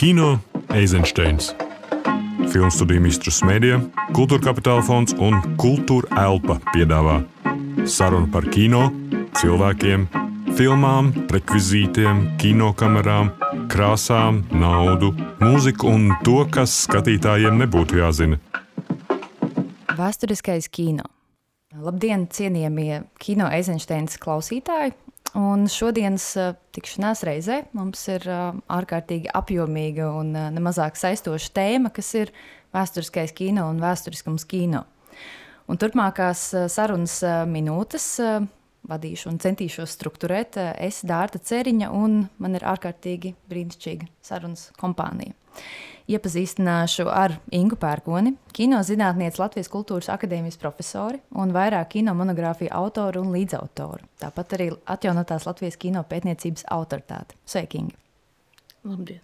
Kino Eizensteins. Filmu studiju Mistrus Mēdija, Kultūra Kapitāla fonds un Kultūra Elpa piedāvā sarunu par kino, cilvēkiem, filmām, rekvizītiem, kinokamerām, krāsām, naudu, mūziku un to, kas skatītājiem nebūtu jāzina. Vēsturiskais kino. Labdien, cienījamie kino Eizensteins klausītāji! Un šodienas uh, tikšanās reizē mums ir uh, ārkārtīgi apjomīga un uh, nemazāk saistoša tēma, kas ir vēsturiskais kino un vēsturiskums kino. Un turpmākās sarunas minūtes vadīšu un centīšos strukturēt uh, es, Dārta Ceriņa, un man ir ārkārtīgi brīnišķīga sarunas kompānija. Iepazīstināšu ar Ingu Pērkoni, kinozinātnieci Latvijas Kultūras Akadēmijas profesori un vairāk kino monogrāfiju autoru un līdzautoru. Tāpat arī atjaunotās Latvijas kino pētniecības autoritāte. Sveiki, Inga! Labdien!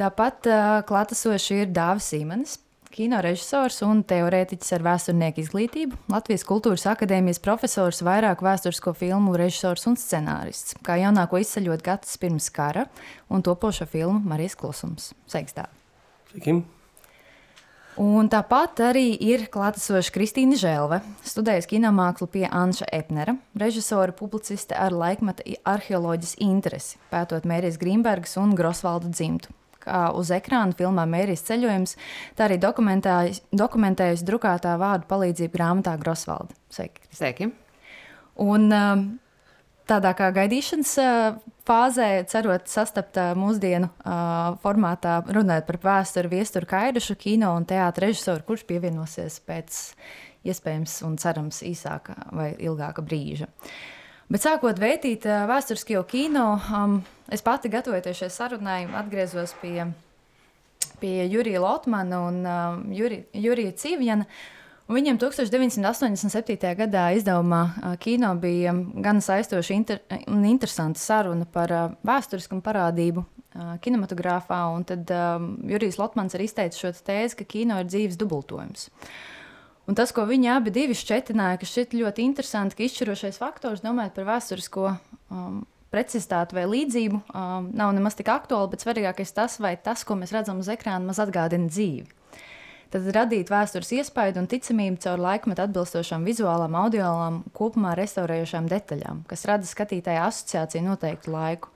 Tāpat uh, klātesoši ir Dāvis Sīmanis, kino režisors un teorētiķis ar vēsturnieku izglītību, Latvijas Kultūras Akadēmijas profesors, vairāku vēsturisko filmu režisors un scenārists, kā jaunāko izceļot gadus pirms kara un topošo filmu Marijas Klusums. Sveiks, tā! Sveiki! Un tāpat arī ir klātesoša Kristīna Žēlve, studējusi kinomākslu pie Anša Epnera, režisora, publiciste ar laikmeta arheoloģijas interesi, pētot Mērijas Grīmbergas un Grosvaldu dzimtu kā uz ekrāna filmā Mērijas ceļojums, tā arī dokumentējusi drukātā vārdu palīdzību grāmatā Grosvalda. Sveiki! Sveiki. Un, um, tādā kā gaidīšanas uh, fāzē, cerot sastapt uh, mūsdienu uh, formātā, runājot par vēsturi, viesturu Kairušu, kino un teātra režisoru, kurš pievienosies pēc iespējams un cerams īsāka vai ilgāka brīža. Bet sākot vētīt vēsturisko kino, um, Es pati gatavojoties šai sarunai, atgriezos pie, pie Jurija Lotmana un uh, Juri, Jurija Cīvjana. Viņam 1987. gadā izdevumā uh, kino bija gan saistoša inter, un interesanta saruna par uh, vēsturisku parādību uh, kinematogrāfā. Tad uh, Jurijs Lotmans ir izteicis šo tēzi, ka kino ir dzīves dubultojums. Un tas, ko viņi abi šķetināja, ka šķiet ļoti interesanti, ka izšķirošais faktors, domājot par vēsturisko um, precizitāte vai līdzību um, nav nemaz tik aktuāla, bet svarīgākais tas, vai tas, ko mēs redzam uz ekrāna, maz atgādina dzīvi. Tad radīt vēstures iespaidu un ticamību caur laikmetu atbilstošām vizuālām, audiālām, kopumā restaurējošām detaļām, kas rada skatītāja asociāciju noteiktu laiku.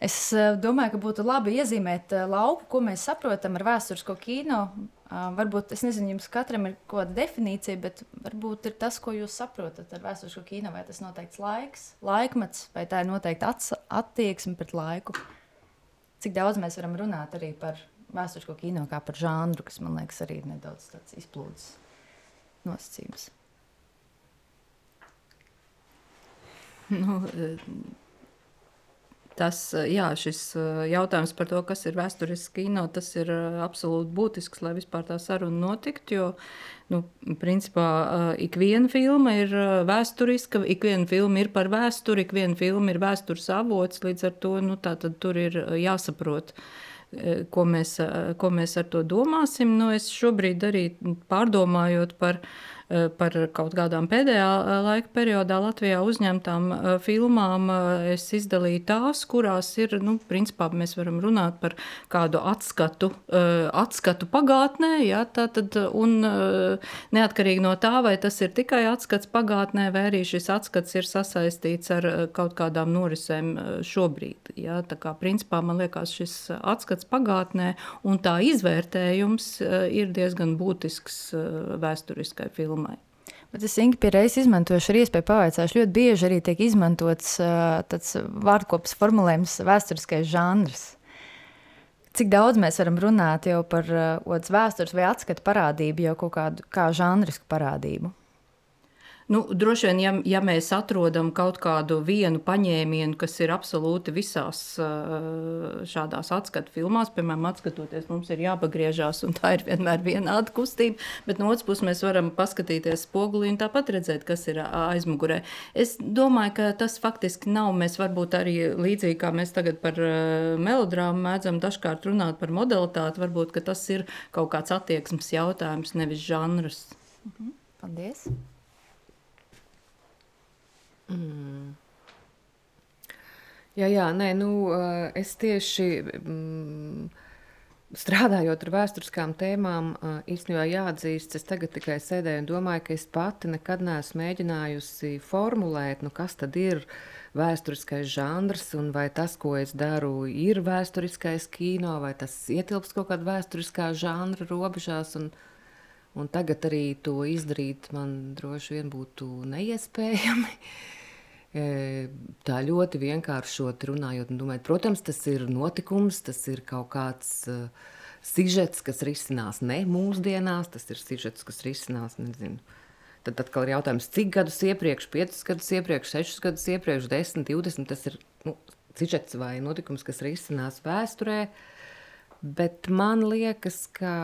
Es uh, domāju, ka būtu labi iezīmēt uh, lauku, ko mēs saprotam ar vēsturisko kino varbūt es nezinu, jums katram ir kaut kāda definīcija, bet varbūt ir tas, ko jūs saprotat ar vēsturisko kino. Vai tas ir noteikts laiks, laikmets, vai tā ir noteikta attieksme pret laiku. Cik daudz mēs varam runāt arī par vēsturisko kino kā par žanru, kas man liekas arī ir nedaudz tāds izplūdes nosacījums. Nu, Tas, eh, jā, eh, jautājums par to, kas ir vēsturisks kino, tas ir eh, absolūti būtisks, lai vispār tā saruna notiktu. Jo, nu, principā, ik viena filma ir vēsturiska, ik viena filma ir par vēsturi, ik viena filma ir vēstures avots. Līdz ar to nu, tur ir jāsaprot. Ko mēs, ko mēs ar to domāsim? Nu, es šobrīd arī pārdomājot par uh, par kaut kādām pēdējā eh, laika periodā Latvijā uzņemtām eh, filmām es izdalīju tās, kurās ir, nu, principā mēs varam runāt par kādu atskatu, atskatu pagātnē, ja, tātad, un neatkarīgi no tā, vai tas ir tikai atskats pagātnē, vai arī šis atskats ir sasaistīts ar kaut kādām norisēm šobrīd. Ja, tā kā principā man liekas šis atskats pagātnē un tā izvērtējums ir diezgan būtisks vēsturiskai filmai filmai. Bet es Inga, pie reizes izmantošu arī iespēju pavaicāšu. Ļoti bieži arī tiek izmantots tāds vārdkopas formulējums vēsturiskais žanrs. Cik daudz mēs varam runāt jau par uh, vēstures vai atskatu parādību, jau kaut kādu kā žanrisku parādību? Nu, droši vien, ja, ja mēs atrodam kaut kādu vienu paņēmienu, kas ir absolūti visās šādās atskatu filmās, piemēram, atskatoties, mums ir jāpagriežās, un tā ir vienmēr vienāda kustība, bet no otras puses mēs varam paskatīties spogulī un tāpat redzēt, kas ir aizmugurē. Es domāju, ka tas faktiski nav, mēs varbūt arī līdzīgi kā mēs tagad par melodrāmu mēdzam dažkārt runāt par modalitāti, varbūt, tas ir kaut kāds attieksmes jautājums, nevis žanrs. Mhm. Paldies! Mm. Jā, jā, nē, nu, es tieši mm, strādājot ar vēsturiskām tēmām, īstenībā jāatzīst, es tagad tikai sēdēju un domāju, ka es pati nekad neesmu mēģinājusi formulēt, nu, kas tad ir vēsturiskais žanrs, un vai tas, ko es daru, ir vēsturiskais kino, vai tas ietilpst kaut kādā vēsturiskā žanra robežās. Un, un tagad arī to izdarīt man droši vien būtu neiespējami. Tā ļoti vienkāršot runājot un domājot. Protams, tas ir notikums, tas ir kaut kāds uh, sižets, kas risinās ne mūsdienās, tas ir sižets, kas risinās, nezinu. Tad atkal ir jautājums, cik gadus iepriekš, 5 gadus iepriekš, 6 gadus iepriekš, 10, 20. Tas ir nu, sižets vai notikums, kas risinās vēsturē. Bet man liekas, ka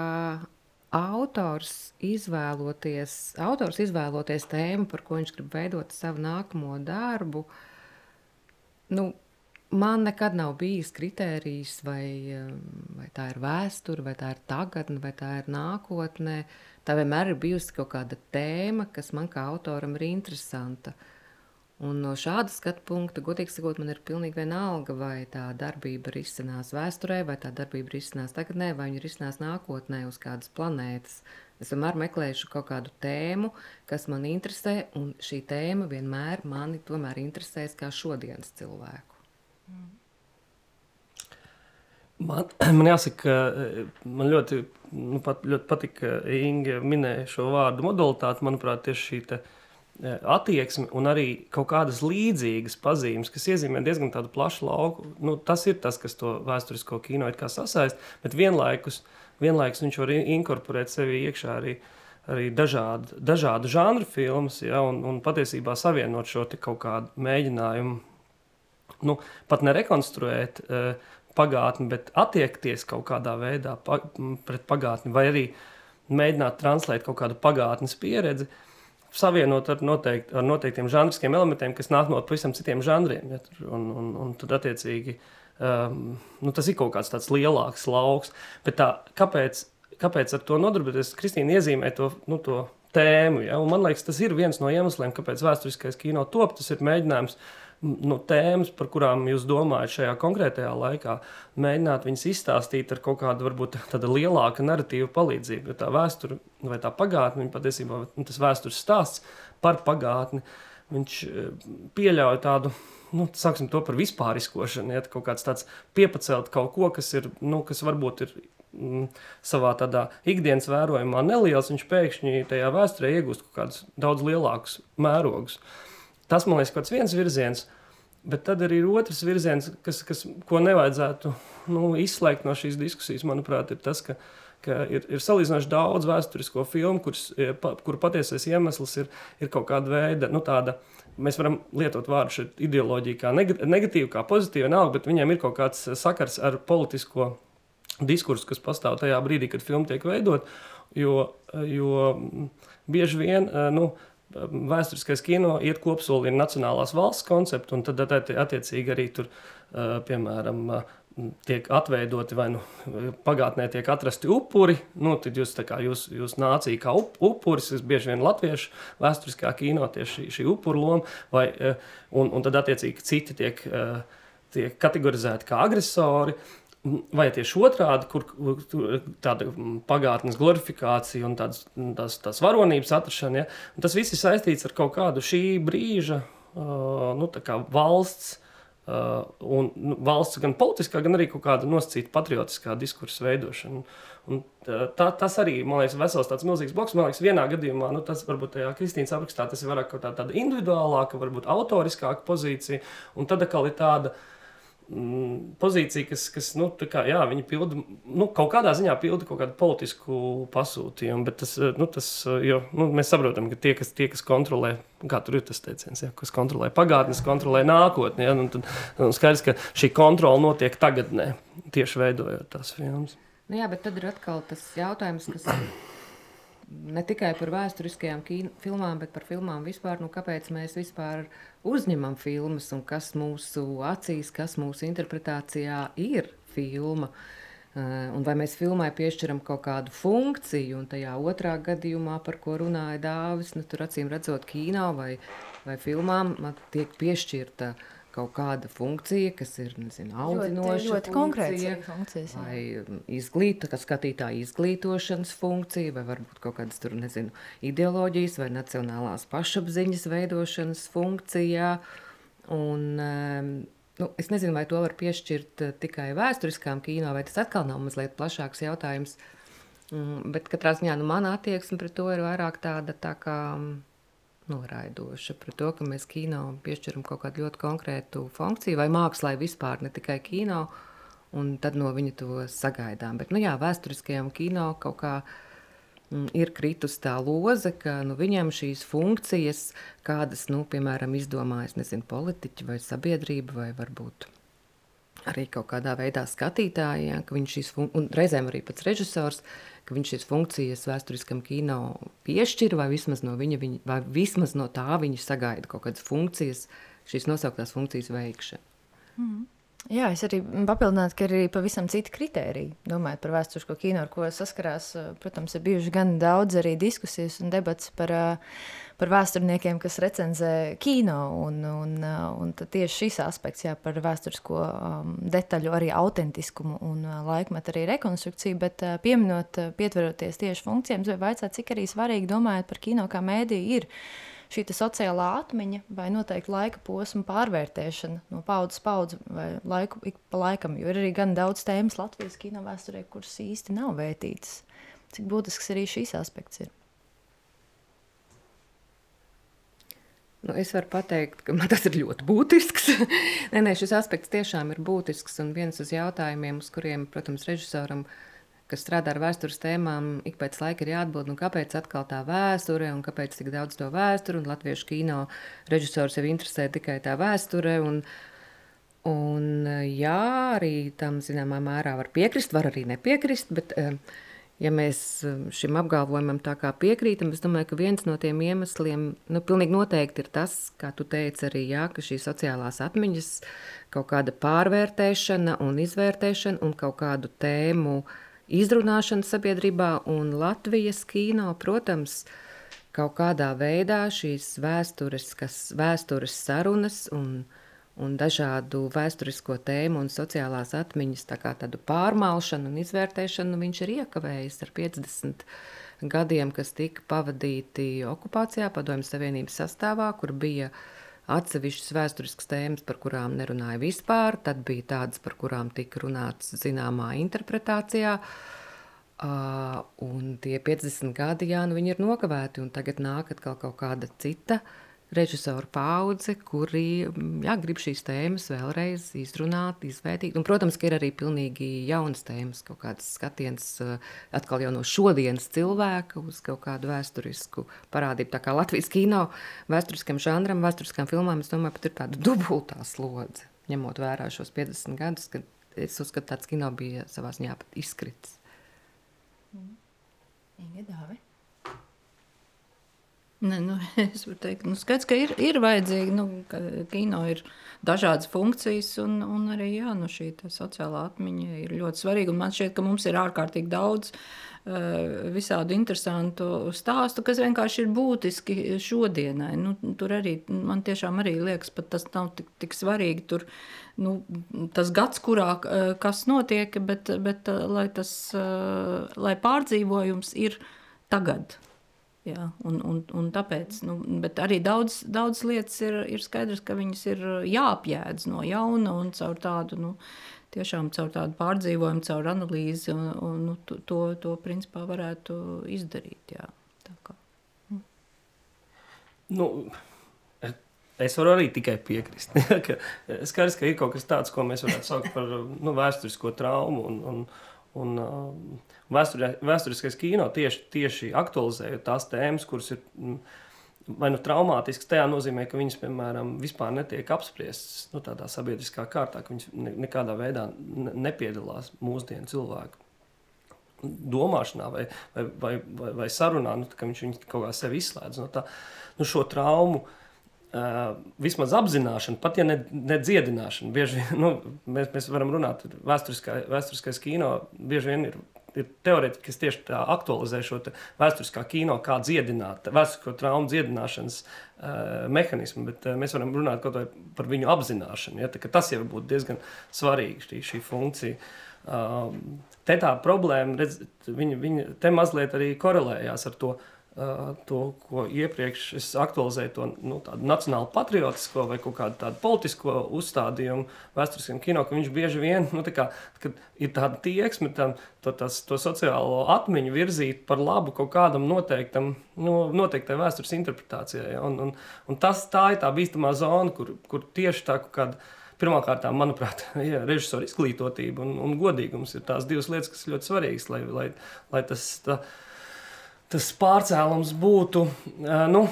autors izvēloties, autors izvēloties tēmu, par ko viņš grib veidot savu nākamo darbu, nu, man nekad nav bijis kritērijs, vai, vai tā ir vēsture, vai tā ir tagadne, vai tā ir nākotnē. Tā vienmēr ir bijusi kaut kāda tēma, kas man kā autoram ir interesanta. Uh, Un no šāda skatu punkta, godīgi sakot, man ir pilnīgi vienalga, vai tā darbība risinās vēsturē, vai tā darbība risinās tagadnē, vai viņa risinās nākotnē uz kādas planētas. Es vienmēr meklēšu kaut kādu tēmu, kas man interesē, un šī tēma vienmēr mani tomēr interesēs kā šodienas cilvēku. Man, man jāsaka, man ļoti, nu, pat, ļoti patika, ka Inga minēja šo vārdu modalitāti. Manuprāt, tieši šī Eh, attieksme un arī kaut kādas līdzīgas pazīmes, kas iezīmē diezgan tādu plašu lauku. Nu, tas ir tas, kas to vēsturisko kino sasaista, bet vienlaikus, vienlaikus viņš var inkorporēt sevi iekšā arī, arī dažādu, dažādu žanru filmas, ja, un, un patiesībā savienot šo kaut kādu mēģinājumu, nu, pat nerekonstruēt uh, pagātni, bet attiekties kaut kādā veidā pa, pret pagātni, vai arī mēģināt translēt kaut kādu pagātnes pieredzi. Uh, savienot ar, noteikt, ar noteiktiem žanriskiem elementiem, kas nāk no pavisam citiem žanriem. Ja, un, un, un tad, attiecīgi, um, nu, tas ir kaut kāds tāds lielāks lauks. Bet tā, kāpēc, kāpēc ar to nodarboties? Kristīna iezīmē to, nu, to tēmu. Ja? Un man liekas, tas ir viens no iemesliem, kāpēc vēsturiskais kino top. Tas ir mēģinājums nu, tēmas, par kurām jūs domājat šajā konkrētajā laikā, mēģināt viņas izstāstīt ar kaut kādu varbūt tādu lielāku narratīvu palīdzību. Jo tā vēsture vai tā pagātne, patiesībā nu, tas vēstures stāsts par pagātni, viņš eh, pieļauj tādu. Nu, sāksim to par vispāriskošanu. Ja, kaut kāds tāds piepacelt kaut ko, kas, ir, nu, kas varbūt ir mm, savā tādā ikdienas vērojumā neliels, viņš pēkšņi tajā vēsturē iegūst kaut kādus daudz lielākus mērogus. Uh, Tas man liekas, kaut viens virziens. Bet tad arī ir otrs virziens, kas, kas, ko nevajadzētu nu, izslēgt no šīs diskusijas, manuprāt, ir tas, ka, ka ir, ir salīdzinoši daudz vēsturisko filmu, kuras, pa, kuru patiesais iemesls ir, ir kaut kāda veida nu, tāda. Mēs varam lietot vārdu šeit ideoloģiju kā negatīvu, kā pozitīvu, nav, bet viņiem ir kaut kāds sakars ar politisko diskursu, kas pastāv tajā brīdī, kad filma tiek veidot. Jo, jo bieži vien nu, vēsturiskais kino iet kopsolī ar nacionālās valsts konceptu, un tad attiecīgi arī tur, piemēram, tiek atveidoti vai nu pagātnē tiek atrasti upuri. Nu, tad jūs, kā, jūs, jūs nācija kā up, upuris, tas bieži vien latviešu vēsturiskā kino tieši šī, šī upuru loma, vai, un, un tad attiecīgi citi tiek, tiek kategorizēti kā agresori. Vai tieši otrādi, kur, tāda pagātnes glorifikācija un tādas, tās, tās varonības atrašana, ja? Un tas viss ir saistīts ar kaut kādu šī brīža uh, nu, valsts, uh, un nu, valsts gan politiskā, gan arī kaut kāda nosacīta patriotiskā diskursa veidošana. Un, tā, tas arī, man liekas, vesels tāds milzīgs bloks. Man liekas, vienā gadījumā, nu, tas varbūt tajā Kristīnas aprakstā, tas ir vairāk tā, tāda individuālāka, varbūt autoriskāka pozīcija, un tad atkal ir tāda, uh, pozīcija, kas, kas nu, kā, jā, pilda, nu, kaut kādā ziņā pilda kaut kādu politisku pasūtījumu. Bet tas, nu, tas, jo, nu, mēs saprotam, ka tie, kas, tie, kas kontrolē, kā tur ir tas teiciens, ja, kas kontrolē pagātni, kontrolē nākotni. Ja, nu, tad nu, skaidrs, ka šī kontrole notiek tagadnē, tieši veidojot tās filmas. Nu jā, bet tad ir atkal tas jautājums, kas ne tikai par vēsturiskajām filmām, bet par filmām vispār. Nu, kāpēc mēs vispār uzņemam filmas un kas mūsu acīs, kas mūsu interpretācijā ir filma? Uh, un vai mēs filmai piešķiram kaut kādu funkciju, un tajā otrā gadījumā, par ko runāja Dāvis, nu, tur acīm redzot, kino vai, vai filmām tiek piešķirta kaut kāda funkcija, kas ir nezinu, audzinoša, ļoti, ļoti konkrēta funkcija. Vai um, izglīta, skatītāja izglītošanas funkcija, vai varbūt kaut kādas tur, nezinu, ideoloģijas vai nacionālās pašapziņas veidošanas funkcija. Un, um, nu, es nezinu, vai to var piešķirt uh, tikai vēsturiskām kino, vai tas atkal nav mazliet plašāks jautājums. Mm, bet katrā ziņā nu, mana attieksme pret to ir vairāk tāda tā kā. Noraidoša par to, ka mēs kino piešķiram kaut kādu ļoti konkrētu funkciju, vai mākslā vispār, ne tikai kino, un tad no viņa to sagaidām. Bet, nu jā, vēsturiskajam kino kaut kā mm, ir kritus tā loze, ka nu, viņam šīs funkcijas, kādas, nu, piemēram, izdomājas, nezinu, politiķi vai sabiedrība vai varbūt arī kaut kādā veidā skatītāji, ja, ka viņš šīs funkcijas, un reizēm arī pats režisors, ka viņš šīs funkcijas vēsturiskam kino piešķir, vai vismaz no, viņa, viņa, vai vismaz no tā viņa sagaida kaut kādas funkcijas, šīs nosauktās funkcijas veikšanu. Mm. Jā, es arī papildinātu, ka ir arī pavisam citi kriteriji. Domājot par vēsturisko kino, ar ko saskarās, protams, ir bijuši gan daudz arī diskusijas un debats par, par vēsturniekiem, kas recenzē kino. Un, un, un tieši šis aspekts, jā, par vēsturisko um, detaļu, arī autentiskumu un laikmetu arī rekonstrukciju, bet pieminot, pietveroties tieši funkcijām, vai vaicāt, cik arī svarīgi domājot par kino kā mēdīju ir šī sociālā atmiņa vai noteikti laika posma pārvērtēšana no paudzes paudzes vai laiku ik pa laikam. Jo ir arī gan daudz tēmas Latvijas kino vēsturē, kuras īsti nav vērtītas. Cik būtisks arī šīs aspekts ir? Nu, es varu pateikt, ka man tas ir ļoti būtisks. nē, nē, šis aspekts tiešām ir būtisks. Un viens uz jautājumiem, uz kuriem, protams, režisoram kas strādā ar vēstures tēmām, ik pēc laika ir jāatbild, nu, kāpēc atkal tā vēsture un kāpēc tik daudz to vēsturi. Latviešu kino režisors jau interesē tikai tā vēsture. Un, un, jā, arī tam zināmā mērā var piekrist, var arī nepiekrist. Bet, eh, ja mēs eh, šim apgalvojumam tā kā piekrītam, es domāju, ka viens no tiem iemesliem, nu, noteikti ir tas, kā tu teici arī, jā, ka šīs sociālās atmiņas, kaut kāda pārvērtēšana un izvērtēšana un kaut kādu tēmu izrunāšana sabiedrībā un Latvijas kino, protams, kaut kādā veidā šīs vēstures, kas, vēstures sarunas un, un dažādu vēsturisko tēmu un sociālās atmiņas tā tādu pārmalšanu un izvērtēšanu viņš ir iekavējis ar 50 gadiem, kas tika pavadīti okupācijā, padomju Savienības sastāvā, kur bija atsevišķas vēsturiskas tēmas, par kurām nerunāja vispār, tad bija tādas, par kurām tika runāts zināmā interpretācijā. Uh, un tie 50 gadi, jā, nu viņi ir nokavēti, un tagad nāk atkal kaut kāda cita uh, režisoru paudze, kuri mm, jā, grib šīs tēmas vēlreiz izrunāt, izvērtīt. Un, protams, ka ir arī pilnīgi jaunas tēmas, kaut kāds skatiens eh, atkal jau no šodienas cilvēka uz kaut kādu vēsturisku parādību. Tā kā Latvijas kino vēsturiskam žanram, vēsturiskām filmām, es domāju, pat ir tāda dubultā slodze, ņemot vērā šos 50 gadus, kad es uzskatu, tāds kino bija savā ziņā pat izkritis. Mm. Inga Dāvi. Ne, nu, es varu teikt, nu, skats, ka ir, ir vajadzīgi, nu, ka kino ir dažādas funkcijas, un, un arī jā, nu, šī sociālā atmiņa ir ļoti svarīga. Man šķiet, ka mums ir ārkārtīgi daudz uh, visādu interesantu stāstu, kas vienkārši ir būtiski šodienai. Nu, tur arī man tiešām arī liekas, pat tas nav tik, tik svarīgi. Tur, nu, tas gads, kurā uh, kas notiek, bet, bet uh, lai tas lai pārdzīvojums ir tagad. Jā, un, un, un tāpēc, nu, arī daudz, daudz lietas ir, ir skaidrs, ka viņas ir jāapjēdz no jauna un caur tādu, nu, tiešām caur tādu pārdzīvojumu, caur analīzi, un, un nu, to, to principā varētu izdarīt, jā. Mm. Nu, Es varu arī tikai piekrist. Skaidrs, ka ir kaut kas tāds, ko mēs varētu saukt par nu, vēsturisko traumu. Un, un, un, uh, Vēsturē, vēsturiskais kino tieši, tieši aktualizējot tās tēmas, kuras ir mm, vai nu traumātiskas, tajā nozīmē, ka viņas, piemēram, vispār netiek apspriestas nu, tādā sabiedriskā kārtā, ka viņas nekādā veidā nepiedalās mūsdienu cilvēku domāšanā vai, vai, vai, vai, vai sarunā, nu, ka viņš viņu kaut kā sevi izslēdz no tā. Nu, šo traumu uh, vismaz apzināšana, pat ja ne, ne dziedināšana, bieži vien nu, mēs, mēs varam runāt, vēsturiskā, vēsturiskais kino bieži vien ir ir teorētiķi, kas tieši tā aktualizē šo vēsturiskā kino kā dziedināt, vēsturisko traumu dziedināšanas uh, mehānismu, bet uh, mēs varam runāt par viņu apzināšanu. Ja, tā, tas jau būtu diezgan svarīgi, šī, šī funkcija. Uh, te tā problēma, redz, viņa, viņa te mazliet arī korelējās ar to, uh, to, ko iepriekš es aktualizēju, to nu, nacionālo patriotisko vai kādu tādu politisko uzstādījumu vēsturiskam kino, ka viņš bieži vien nu, tā kā, ir tāda tieksme tam, to, tas, to sociālo atmiņu virzīt par labu kaut kādam noteiktam, nu, noteiktai vēstures interpretācijai. Ja? Un, un, un tas tā ir tā bīstamā zona, kur, kur tieši tā kaut kāda. Pirmkārt, manuprāt, ja, režisora izglītotība un, un godīgums ir tās divas lietas, kas ir ļoti svarīgas, lai, lai, lai tas tā, tas pārcēlums būtu, nu,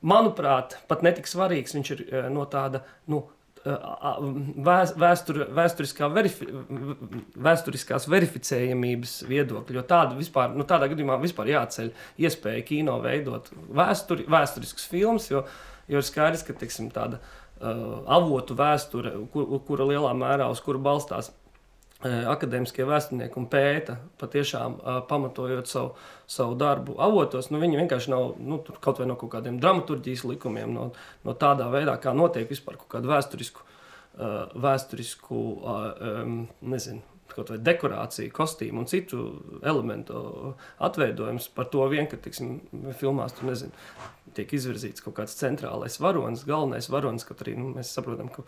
manuprāt, pat netik svarīgs. Viņš ir no tāda nu, vēstur, vēsturiskā verifi, vēsturiskās verificējamības viedokļa. Jo tāda vispār, nu, tādā gadījumā vispār jāceļ iespēja kino veidot vēsturi, vēsturiskus filmus, jo, jo ir skaidrs, ka tiksim, tāda uh, avotu vēsture, kur, kura lielā mērā uz kuru balstās akadēmiskie vēsturnieki un pēta, patiešām pamatojot savu, savu darbu avotos. Nu, viņi vienkārši nav nu, kaut vai no kaut kādiem dramaturgijas likumiem, no, no tādā veidā, kā notiek vispār kaut kādu vēsturisku, vēsturisku nezinu, kaut vai dekorāciju, kostīmu un citu elementu atveidojums par to vien, ka, tiksim, filmās tur nezinu, tiek izvirzīts kaut kāds centrālais varonis, galvenais varonis, kaut arī nu, mēs saprotam, ka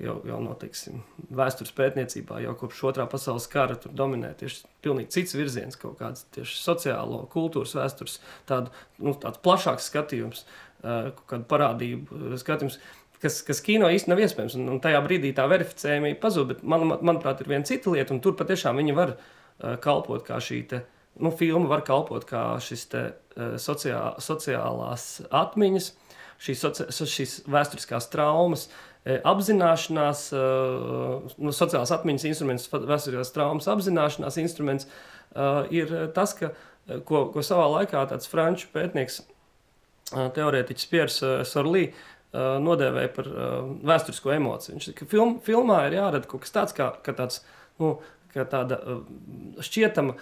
jau, jau no teiksim, vēstures pētniecībā, jau kopš otrā pasaules kara tur dominē tieši pilnīgi cits virziens, kaut kāds tieši sociālo, kultūras, vēstures, tādu, nu, tāds plašāks skatījums, kaut kādu parādību skatījums. Kas, kas kino īstenībā nav iespējams, un, un tajā brīdī tā verificējumība pazūd. Bet, man, man, manuprāt, ir viena cita lieta, un tur patiešām viņi var uh, kalpot kā šī te, nu, filma, var kalpot kā šis te, uh, sociā, sociālās atmiņas, šīs, soci, šīs vēsturiskās traumas, uh, apzināšanās, e, no sociālās atmiņas instruments, vēsturiskās traumas apzināšanās instruments e, ir tas, ka, ko, ko savā laikā tāds franču pētnieks, teorētiķis Piers Sorlī, nodēvēja par vēsturisko emociju. Viņš ka film, filmā ir jārada kaut kas tāds, kā, kā tāds, nu, kā tāda šķietama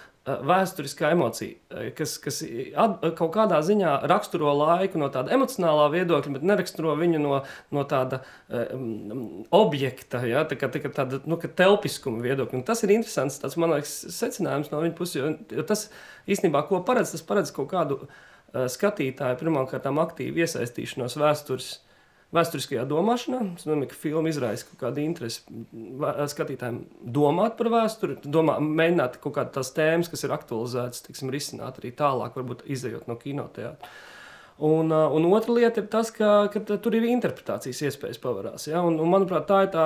vēsturiskā emocija, kas, kas at, kaut kādā ziņā raksturo laiku no tāda emocionālā viedokļa, bet neraksturo viņu no, no tāda um, objekta, ja, tā kā, tā kā tāda nu, telpiskuma viedokļa. Un tas ir interesants, tas man liekas, secinājums no viņa puses, jo, jo tas īstenībā, ko paredz, tas paredz kaut kādu uh, skatītāju pirmkārt aktīvu iesaistīšanos vēstures vēsturiskajā domāšanā. Es domāju, ka filma izraisa kaut kādu interesi skatītājiem domāt par vēsturi, domā, mēģināt kaut kādas tās tēmas, kas ir aktualizētas, tiksim, risināt arī tālāk, varbūt izējot no kinoteātra. Un, un otra lieta ir tas, ka, ka tur ir interpretācijas iespējas pavarās. Ja? Un, un, manuprāt, tā ir tā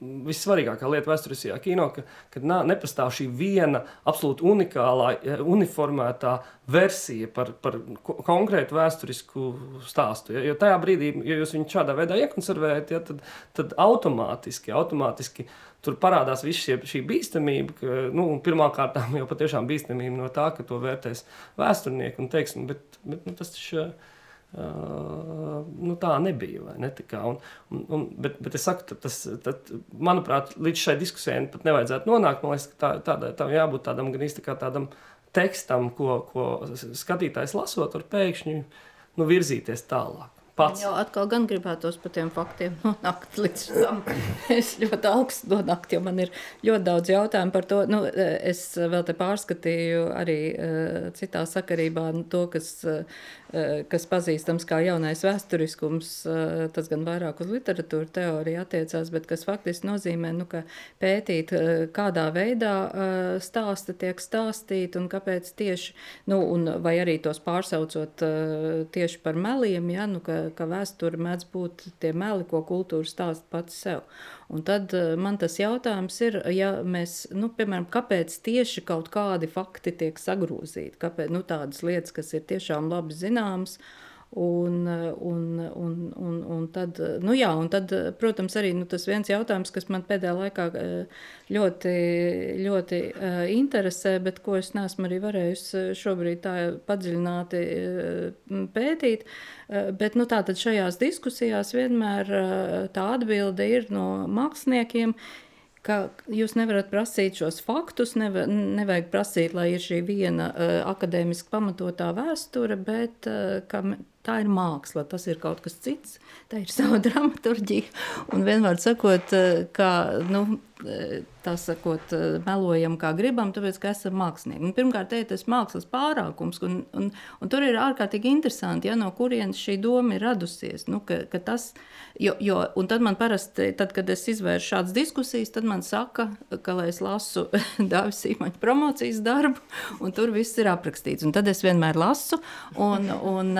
vissvarīgākā lieta vēsturiskajā kino, ka, ka nā, nepastāv šī viena absolūti unikālā, uniformētā versija par, par konkrētu vēsturisku stāstu. Ja? Jo tajā brīdī, ja jūs viņu šādā veidā iekonservējat, ja, tad, tad automātiski, automātiski tur parādās viss šie, šī bīstamība. Ka, nu, Pirmkārt, jau patiešām bīstamība no tā, ka to vērtēs vēsturnieki un teiksim, bet, bet nu, tas taču. Uh, nu, tā nebija. Ne, tā un, un, un, bet, bet es saku, tas, tad, manuprāt, līdz šai diskusijai pat nevajadzētu nonākt. Man liekas, ka tā, tādā, tā jābūt tādam gan īsti kā tādam tekstam, ko, ko skatītājs lasot, var pēkšņi nu, virzīties tālāk pats. Jā, atkal gan gribētos par tiem faktiem nonākt līdz tam. Es ļoti augstu nonākt, jo man ir ļoti daudz jautājumu par to. Nu, es vēl te pārskatīju arī uh, citā sakarībā nu, to, kas, uh, kas pazīstams kā jaunais vēsturiskums. Uh, tas gan vairāk uz literatūru teoriju attiecās, bet kas faktiski nozīmē, nu, ka pētīt, uh, kādā veidā stāsta tiek stāstīt un kāpēc tieši, nu, un vai arī tos pārsaucot tieši par meliem, ja, nu, ka ka vēsture mēdz būt tie meli, ko kultūra stāsta pats sev. Un tad eh, man tas jautājums ir, ja mēs, nu, piemēram, kāpēc tieši kaut kādi fakti tiek sagrozīti, kāpēc nu, tādas lietas, kas ir tiešām labi zināmas, uh, Un, un, un, un, un, tad, nu jā, un tad, protams, arī nu, tas viens jautājums, kas man pēdējā laikā eh, ļoti, ļoti uh, interesē, bet ko es neesmu arī varējusi šobrīd tā padziļināti pētīt. Bet nu, tātad šajās diskusijās vienmēr tā atbilde ir no māksliniekiem, ka jūs nevarat prasīt šos faktus, neva, nevajag prasīt, lai ir šī viena uh, akadēmiski pamatotā vēsture, bet uh, ka tā ir māksla, tas ir kaut kas cits, tā ir sava dramaturģija. Un vienmēr sakot, uh, ka, nu, tā sakot, melojam, kā gribam, tāpēc, ka esam mākslinieki. Un, pirmkārt, te ir tas mākslas pārākums, un, un, un tur ir ārkārtīgi interesanti, ja no kurienes šī doma ir radusies. Nu, ka, ka tas, jo, jo, un tad man parasti, tad, kad es izvēršu šādas diskusijas, tad man saka, ka, lai es lasu Dāvis Sīmaņa promocijas darbu, un tur viss ir aprakstīts. Un tad es vienmēr lasu, un, un,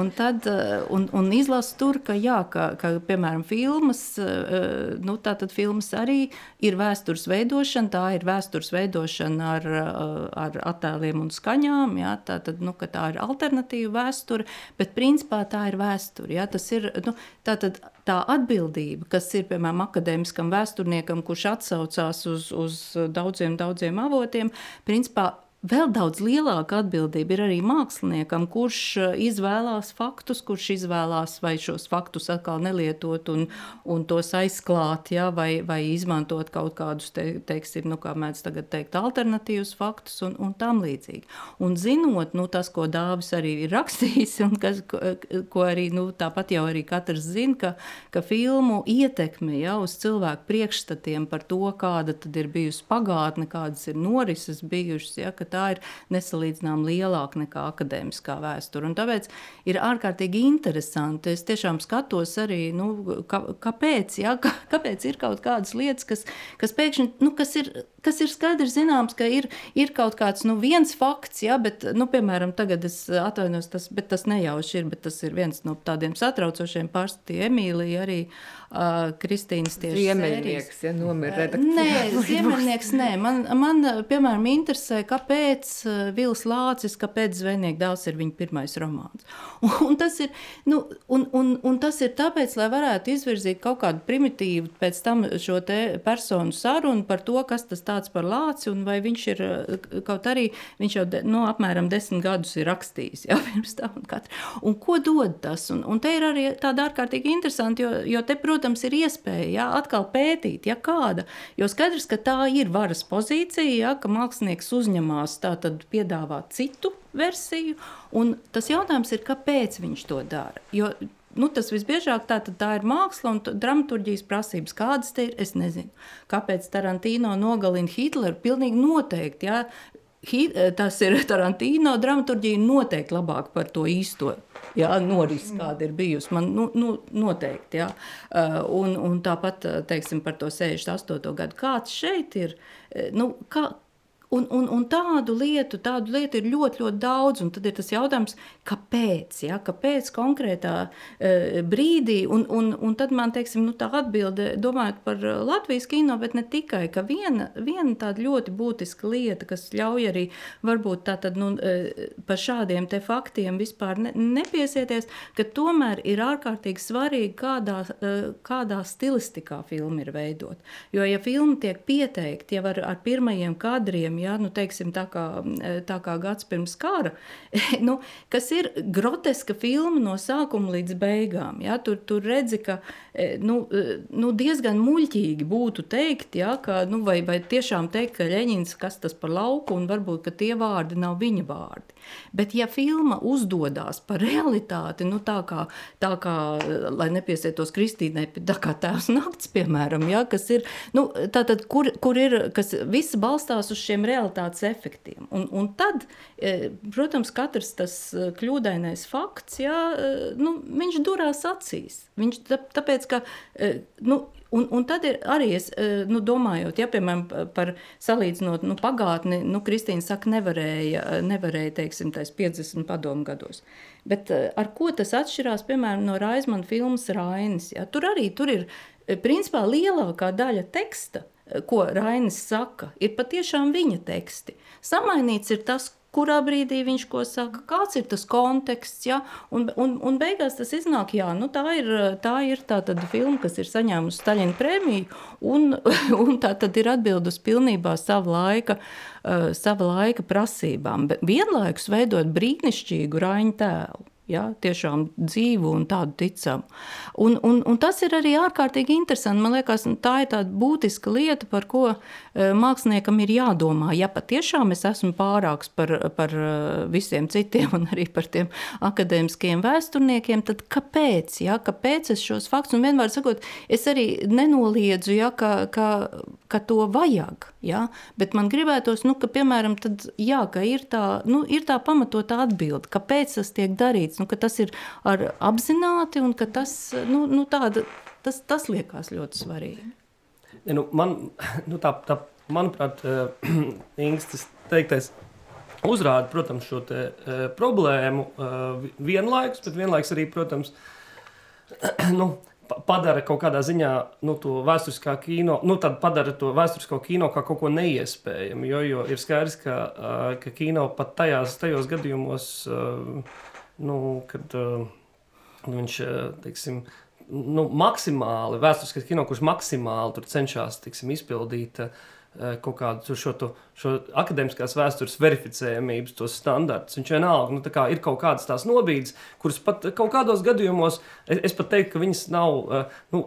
un, tad, un, un izlasu tur, ka, jā, ka, ka piemēram, filmas, nu, tātad filmas arī ir vēstures veidošana, tā ir vēstures veidošana ar, ar attēliem un skaņām. Jā, tā, tad, nu, tā ir alternatīva vēsture, bet principā tā ir vēsture. Jā, tas ir nu, tā, tad, tā atbildība, kas ir piemēram akadēmiskam vēsturniekam, kurš atsaucās uz, uz daudziem, daudziem avotiem, principā Vēl daudz lielāka atbildība ir arī māksliniekam, kurš eh, izvēlās faktus, kurš izvēlās vai šos faktus atkal nelietot un, un tos aizklāt, ja, vai, vai izmantot kaut kādus, te, teiksim, nu, kā mēdz tagad teikt, alternatīvus faktus un, un tam līdzīgi. Un zinot, nu, tas, ko Dāvis arī ir rakstījis, un kas, ko, ko arī, nu, tāpat jau arī katrs zina, ka, ka filmu ietekme ja, uz cilvēku priekšstatiem par to, kāda tad ir bijusi pagātne, kādas ir norises bijušas, ja, ka tā ir nesalīdzināmāk lielāka nekā akadēmiskā vēsture. Un tāpēc ir ārkārtīgi interesanti. Es tiešām skatos arī, nu, kā, kāpēc, ja, kā, kāpēc ir kaut kādas lietas, kas, kas pēkšņi, nu, kas ir, kas ir skaidrs zināms, ka ir, ir kaut kāds nu, viens fakts, ja, bet, nu, piemēram, tagad es atvainos, tas, bet tas nejauši ir, bet tas ir viens no tādiem satraucošiem pārstatiem Emīlija arī uh, Kristīnas tieši Ziemeļnieks, ja nomira redakcija. Nē, Ziemeļnieks, nē. Man, man, piemēram, interesē, kāpēc Vils Lācis, kāpēc Zvejnieka dēls ir viņa pirmais romāns. Un, tas ir, nu, un, un, un tas ir tāpēc, lai varētu izvirzīt kaut kādu primitīvu pēc tam šo te personu sarunu par to, kas tas tāds par Lāci, un vai viņš ir, kaut arī viņš jau, de, nu, apmēram desmit gadus ir rakstījis, jā, pirms tam un katru. Un ko dod tas? Un, un te ir arī tāda ārkārtīgi interesanti, jo, jo te, protams, protams, ir iespēja ja, atkal pētīt, ja kāda. Jo skaidrs, ka tā ir varas pozīcija, ja, ka mākslinieks uzņemās tātad piedāvāt citu versiju, un tas jautājums ir, kāpēc viņš to dara. Jo, Nu, tas visbiežāk tā, tā ir māksla un dramaturgijas prasības. Kādas te ir? Es nezinu. Kāpēc Tarantino nogalina Hitleru? Pilnīgi noteikti. Ja? Tas ir Tarantino dramaturgija noteikti labāk par to īsto jā, norisi, mm. kāda ir bijusi. Man nu, nu, noteikti, jā. Uh, un, un tāpat, teiksim, par to 68. gadu. Kāds šeit ir? Nu, kā, Un, un, un tādu lietu, tādu lietu ir ļoti, ļoti daudz. Tad ir tas jautājums, kāpēc? Ja? Kāpēc konkrētā e, brīdī? Un, un, un tad man teiksim, nu, tā atbilde, domājot par Latvijas kino, bet ne tikai, ka viena, viena tāda ļoti būtiska lieta, kas ļauj arī varbūt tātad, nu, e, par šādiem te faktiem vispār ne, nepiesieties, ka tomēr ir ārkārtīgi svarīgi, kādā, e, kādā stilistikā filma ir veidot. Jo, ja filma tiek pieteikta jau ar, ar pirmajiem kadriem, gadiem, ja, nu, teiksim, tā, kā, tā kā gads pirms kara, nu, kas ir groteska filma no sākuma līdz beigām. Ja, tur, tur redzi, ka e, nu, e, nu, diezgan muļķīgi būtu teikt, ja, ka, nu, vai, vai tiešām teikt, ka Ļeņins kas tas par lauku un varbūt tie vārdi nav viņa vārdi. Bet, ja filma uzdodas par realitāti, nu, tā kā, tā kā lai nepiesietos Kristīnai, tā kā tēvs nakts, piemēram, ja, kas ir, nu, tātad, kur, kur ir, kas viss balstās uz šiem realitātes efektiem. Un, un tad, e, protams, katrs tas e, kļūdainais fakts, ja, e, nu, viņš durās acīs. Viņš, tāpēc, ka, nu, Un, un tad ir arī, es, nu, domājot, ja, piemēram, par salīdzinot nu, pagātni, nu, Kristīna saka, nevarēja, nevarēja teiksim, tais 50 padomu gados. Bet ar ko tas atšķirās, piemēram, no Raizmana filmas Rainis? Ja? Tur arī tur ir, principā, lielākā daļa teksta, ko Rainis saka, ir patiešām viņa teksti. Samainīts ir tas, kurā brīdī viņš ko saka, kāds ir tas konteksts. Ja? Un, un, un beigās tas iznāk, jā, nu, tā ir tā, ir tā filma, kas ir saņēmusi Staļina prēmiju, un, un tā ir atbildus pilnībā sava laika, uh, sava laika prasībām. Bet vienlaikus veidot brīnišķīgu raņu tēlu. Ja, tiešām dzīvu un tādu ticamu. Un, un, un tas ir arī ārkārtīgi interesanti. Man liekas, tā ir tāda būtiska lieta, par ko uh, māksliniekam ir jādomā. Ja patiešām es esmu pārāks par, par uh, visiem citiem un arī par tiem akadēmiskiem vēsturniekiem, tad kāpēc? Ja? Kāpēc es šos faktus, un vienmēr sakot, es arī nenoliedzu, ja, ka, ka, ka to vajag. Ja? Bet man gribētos, nu, ka, piemēram, tad, jā, ka ir, tā, nu, ir tā pamatota atbilde, kāpēc tas tiek darīts teicu, nu, ka tas ir apzināti un ka tas, nu, nu, tāda, tas, tas liekas ļoti svarīgi. Ja, nu, man, nu, tā, tā, manuprāt, uh, Ingūns tas teiktais uzrāda protams, šo te, uh, problēmu uh, vienlaikus, bet vienlaikus arī, protams, nu, padara kaut kādā ziņā nu, to vēsturiskā kino, nu, tad padara to vēsturisko kino kā kaut ko neiespējamu. Jo, jo ir skaidrs, ka, uh, ka kino pat tajās, tajos gadījumos. Uh, nu, kad uh, viņš teiksim, nu, maksimāli, vēsturiskais kino, kurš maksimāli cenšas teiksim, izpildīt uh, kaut kādu šo, to, šo akadēmiskās vēstures verificējamības, standartus. Viņš vienalga, nu, kā ir kaut kādas tās nobīdes, kuras pat kaut kādos gadījumos, es, es pat teiktu, ka viņas nav. Uh, nu,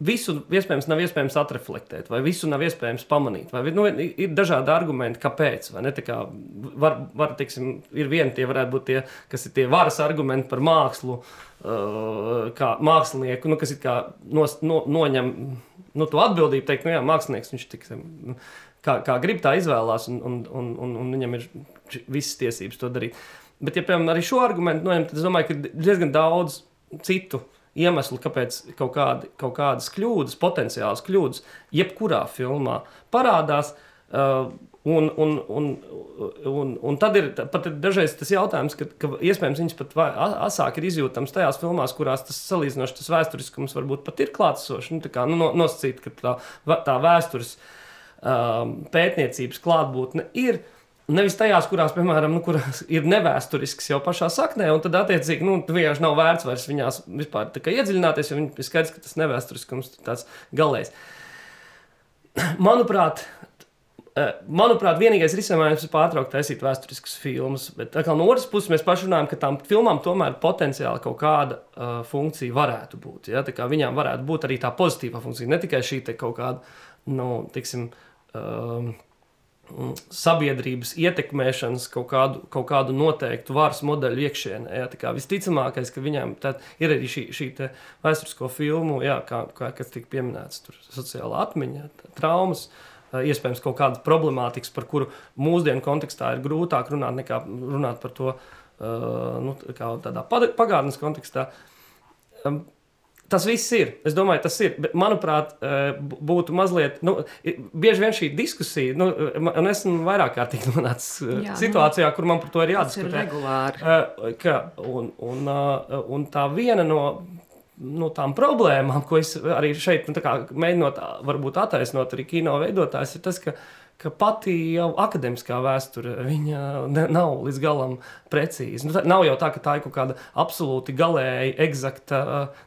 visu iespējams nav iespējams atreflektēt, vai visu nav iespējams pamanīt. Vai, nu, ir dažādi argumenti, kāpēc. Kā var, var, teiksim, ir vieni tie varētu būt tie, kas ir tie varas argumenti par mākslu, uh, kā mākslinieku, nu, kas kā nos, no, noņem nu, to atbildību, teikt, nu jā, mākslinieks viņš tiksim, kā, kā grib tā izvēlās, un, un, un, un, un viņam ir visas tiesības to darīt. Bet, ja piemēram arī šo argumentu noņem, tad es domāju, ka diezgan daudz citu uh, iemesli, kāpēc kaut, kādi, kaut kādas kļūdas, potenciālas kļūdas, jebkurā filmā parādās. Uh, Un, un, un, un, un tad ir pat dažreiz tas jautājums, ka, ka iespējams viņas pat asāk ir izjūtams tajās filmās, kurās tas salīdzinoši tas vēsturiskums varbūt pat ir klātsošs. Nu, kā, nu, nosacīt, ka tā, tā vēstures um, pētniecības klātbūtne ir. Uh, Nevis tajās, kurās, piemēram, nu, kurās ir nevēsturisks jau pašā saknē, un tad, attiecīgi, nu, vienkārši nav vērts vairs viņās vispār iedziļināties, jo viņi ir skaidrs, ka tas nevēsturiskums ir tāds galējs. Manuprāt, eh, Manuprāt, vienīgais risinājums ir pārtraukt taisīt vēsturiskas filmas. Bet no otras puses, mēs paši runājam, ka tām filmām tomēr potenciāli kaut kāda uh, funkcija varētu būt. Ja? Viņām varētu būt arī tā pozitīvā funkcija, ne tikai šī kaut kāda, nu, tiksim, uh, sabiedrības ietekmēšanas kaut kādu, kaut kādu noteiktu varas modeļu iekšienē. Jā, kā, visticamākais, ka viņiem ir arī šī, šī vēsturisko filmu, jā, kā, kā, kas tika pieminēts, tur sociāla atmiņa, traumas. Iespējams, kaut kāda problemātika, par kuru mūsdienu kontekstā ir grūtāk runāt nekā runāt par to uh, nu, tādā pagātnes kontekstā. Um, Tas viss ir. Es domāju, tas ir. Bet, manuprāt, eh, būtu mazliet. Nu, bieži vien šī diskusija, nu, un esmu vairāk kārtīgi nonācis eh, Jā, situācijā, nu, kur man par to ir jādiskutē. Ir regulāri. Eh, ka, un, un, un tā viena no nu, tām problēmām, ko es arī šeit nu, mēģinot, varbūt attaisnot arī kino veidotājs, ir tas, ka ka pati jau akadēmiskā vēsture nav līdz galam precīza. Nu, tā, nav jau tā, ka tā ir kaut kāda absolūti galēji eksakta,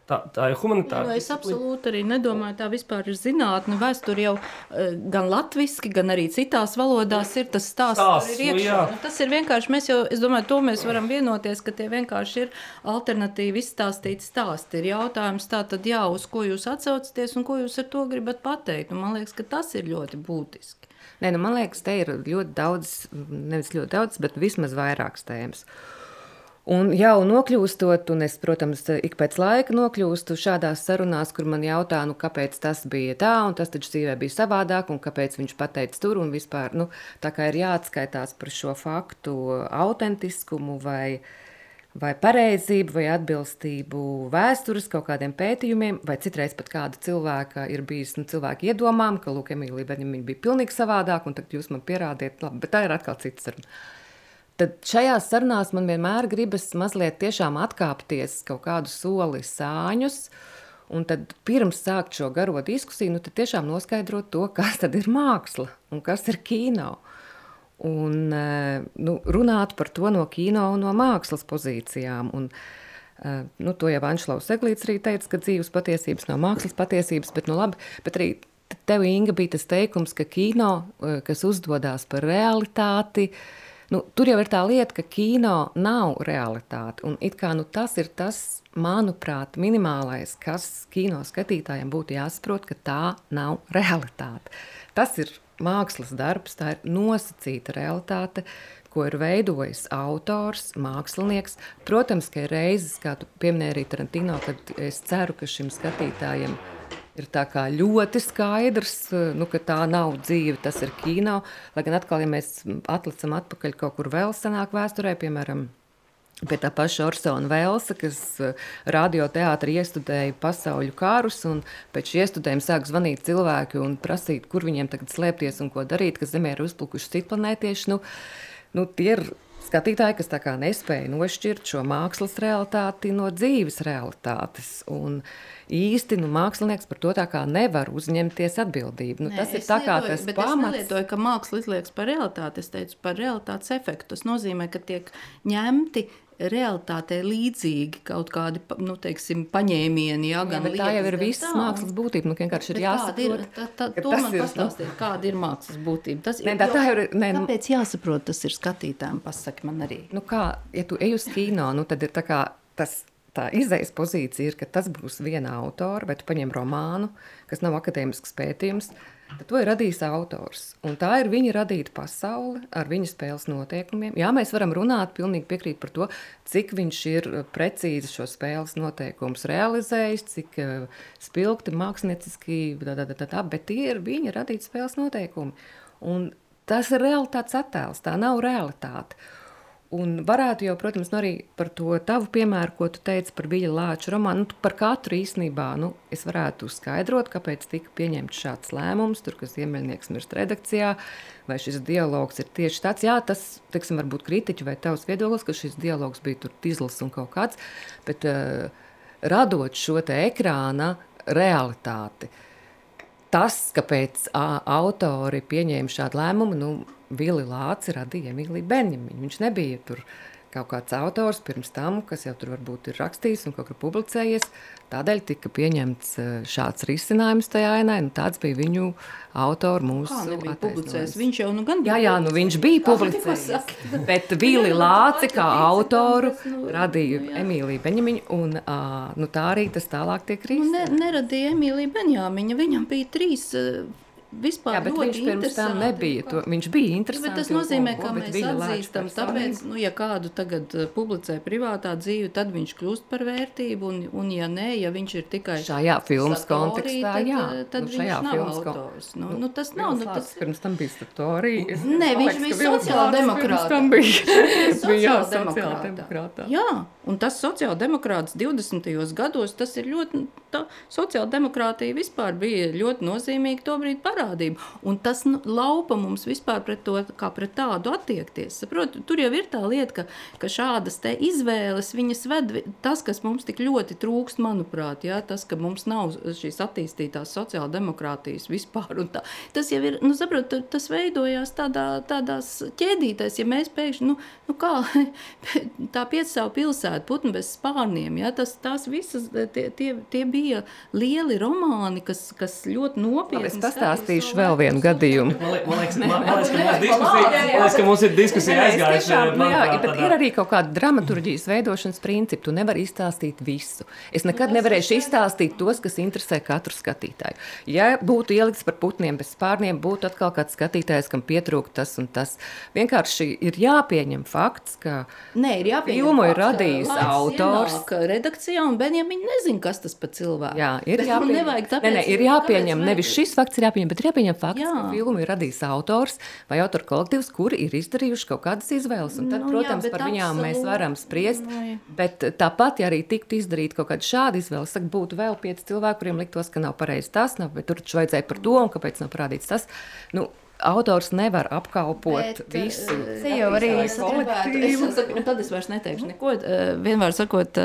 tā, tā ir humanitāra. Jā, es absolūti arī nedomāju, tā vispār ir zinātne. Vēsture jau eh, gan latviski, gan arī citās valodās ir tas stāsts, stāsts ir nu iekšā. Nu, tas ir vienkārši, mēs jau, es domāju, to mēs varam vienoties, ka tie vienkārši ir alternatīvi izstāstīti stāsti. Ir jautājums tā tad, jā, uz ko jūs atsaucaties un ko jūs ar to gribat pateikt. Un man liekas, ka tas ir ļoti būtiski. Nē, nu, man liekas, te ir ļoti daudz, nevis ļoti daudz, bet vismaz vairākas tēmas. Un jau nokļūstot, un es, protams, ik pēc laika nokļūstu šādās sarunās, kur man jautā, nu, kāpēc tas bija tā, un tas taču dzīvē bija savādāk, un kāpēc viņš pateica tur, un vispār, nu, tā kā ir jāatskaitās par šo faktu autentiskumu vai uh, vai pareizību, vai atbilstību vēstures kaut kādiem pētījumiem, vai citreiz pat kāda cilvēka ir bijis nu, cilvēka iedomām, ka Lūk, Emīlija Beņemīna bija pilnīgi savādāk, un tagad jūs man pierādiet, labi, bet tā ir atkal cita saruna. Tad šajās sarunās man vienmēr gribas mazliet tiešām atkāpties kaut kādu soli sāņus, un tad pirms sākt šo garo diskusiju, nu tiešām noskaidrot to, kas ir māksla un kas ir kino. Uh, un eh, nu, runāt par to no kino un no mākslas pozīcijām. Un, eh, nu, to jau Anšlaus Eglīts arī teica, ka dzīves patiesības nav mākslas patiesības, bet, nu, labi, bet arī tev, Inga, bija tas teikums, ka kino, eh, kas uzdodas par realitāti, Nu, tur jau ir tā lieta, ka kino nav realitāte. Un it kā nu, tas ir tas, manuprāt, minimālais, kas kino skatītājiem būtu jāsaprot, ka tā nav realitāte. Tas ir mākslas darbs, tā ir nosacīta realitāte, ko ir veidojis autors, mākslinieks. Protams, ka ir reizes, kā tu pieminēji arī Tarantino, kad es ceru, ka šim skatītājam ir ļoti skaidrs, nu, ka tā nav dzīve, tas ir kino. Lai gan atkal, ja mēs atlicam atpakaļ kaut kur vēl senāk vēsturē, piemēram, Pie tā paša Orsona Velsa, kas radioteātrī iestudēja pasaules kārus, un pēc šī iestudējuma sāk zvanīt cilvēki un prasīt, kur viņiem tagad slēpties un ko darīt, ka Zemē ir uzplukuši citplanētieši. Nu, nu, tie ir skatītāji, kas nespēja nošķirt šo mākslas realitāti no dzīves realitātes. Un īsti nu, mākslinieks par to nevar uzņemties atbildību. Nu, Nē, tas ir tā kā lietoju, tas pamats. Es nelietoju, ka māksla izliekas par realitāti, es teicu par realitātes efektu. Tas nozīmē, ka tiek ņemti realitātei līdzīgi kaut kādi nu, teiksim, paņēmieni. Jā, jā, tā jau ir visas tā, mākslas būtība. Nu, vienkārši ir jāsaprot, ir, tā, tā, to man ir, pastāstīt, nu... kāda ir mākslas būtība. Tas ne, tā, tā ir, ne, nu... Kāpēc jāsaprot, tas ir skatītājiem, pasaki man arī. Nu kā, ja tu ej uz kino, nu tad ir tā kā tas tā izējas pozīcija ir, ka tas būs viena autora, vai tu paņem romānu, kas nav akadēmisks pētījums, tad to ir radījis autors. Un tā ir viņa radīta pasaule ar viņa spēles noteikumiem. Jā, mēs varam runāt, pilnīgi piekrīt par to, cik viņš ir precīzi šo spēles noteikumus realizējis, cik uh, spilgti mākslinieciski, tā, tā, tā, tā, bet tie ir viņa radīti spēles noteikumi. Un tas ir realitātes attēls, tā nav realitāte. Un varētu jau, protams, nu arī par to tavu piemēru, ko tu teici par Viļa Lāča romānu. Nu, par katru īstenībā nu, es varētu skaidrot, kāpēc tika pieņemts šāds lēmums, tur, kas Ziemeļnieks mirst redakcijā, vai šis dialogs ir tieši tāds. Jā, tas, teiksim, varbūt kritiķi vai tavs viedoklis, ka šis dialogs bija tur tizls un kaut kāds, bet uh, radot šo te ekrāna realitāti, tas, kāpēc autori pieņēma šādu lēmumu, nu, Vili Lāci radīja Emīliju Benjamiņu. Viņš nebija tur kaut kāds autors pirms tam, kas jau tur varbūt ir rakstījis un kaut kur publicējies. Tādēļ tika pieņemts eh, šāds risinājums tajā ainai, un tāds bija viņu autora mūsu publicējis. Viņš jau nu gan bija. Jā, jā, nu viņš bija publicējis, bet Vili Lāci kā autoru nu, radīja nu, Emīliju Benjamiņu, un uh, nu tā arī tas tālāk tiek risināts. Nu, ne, neradīja Emīliju Benjamiņu, viņam bija trīs vispār jā, bet viņš pirms tam nebija. To, viņš bija interesants. Bet tas nozīmē, ka mēs atzīstam, tāpēc, nu, ja kādu tagad uh, publicē privātā dzīve, tad viņš kļūst par vērtību, un, un ja nē, ja viņš ir tikai šajā filmas kontekstā, tad, jā. Uh, tad nu, viņš nav autors. Nu, nu, tas nav, nu, tas... Pirms tam bija statorija. Nē, viņš bija sociāldemokrāts. Tam bija, sociāldemokrātā. Jā, un tas sociāldemokrāts 20. gados, tas ir ļoti, tā sociāldemokrātija vispār bija ļoti nozīmīga to brīdi parādīt parādība. Un tas nu, laupa mums vispār pret to, kā pret tādu attiekties. Saprot, tur jau ir tā lieta, ka, ka šādas izvēles viņas ved tas, kas mums tik ļoti trūkst, manuprāt, ja, tas, ka mums nav šīs attīstītās sociāldemokrātijas vispār. Tā, tas jau ir, nu, saprot, tas veidojās tādā, tādās ķēdītēs, ja mēs pēkšņi, nu, nu kā tā piecsavu pilsēta, putnu bez spārniem, ja, tas, tās visas, tie, tie, tie bija lieli romāni, kas, kas ļoti nopietni. Es pastāstīju pastāstīšu vēl vienu gadījumu. Man liekas, ka mums ir diskusija aizgājusi. Nu, jā, bet ir arī kaut kāda dramaturģijas veidošanas principi. Tu nevari izstāstīt visu. Es nekad nu, nevarēšu izstāstīt tos, kas interesē katru skatītāju. Ja būtu ielikts par putniem bez spārniem, būtu atkal kāds skatītājs, kam pietrūkst tas un tas. Vienkārši ir jāpieņem fakts, ka Nē, ir filmu ir radījis autors. Redakcijā un Benjamīna nezina, kas tas par cilvēku. Jā, ir jāpieņem. Nē, nē, ir jāpieņem. Nevis šis fakts ir jāpieņem, bet ir jāpieņem fakts, jā. ka filmu ir radījis autors vai autora kolektīvs, kuri ir izdarījuši kaut kādas izvēles. Un tad, nu, protams, jā, par viņām absolūti. mēs varam spriest. Nu, bet tāpat, ja arī tiktu izdarīta kaut kāda šāda izvēle, tad būtu vēl pieci cilvēki, kuriem liktos, ka nav pareizi tas, nav, bet tur taču vajadzēja par to, un kāpēc nav parādīts tas. Nu, autors nevar apkalpot bet, visu. Tas jau arī ir kolektīvs. Tad es vairs neteikšu neko. Vienmēr sakot,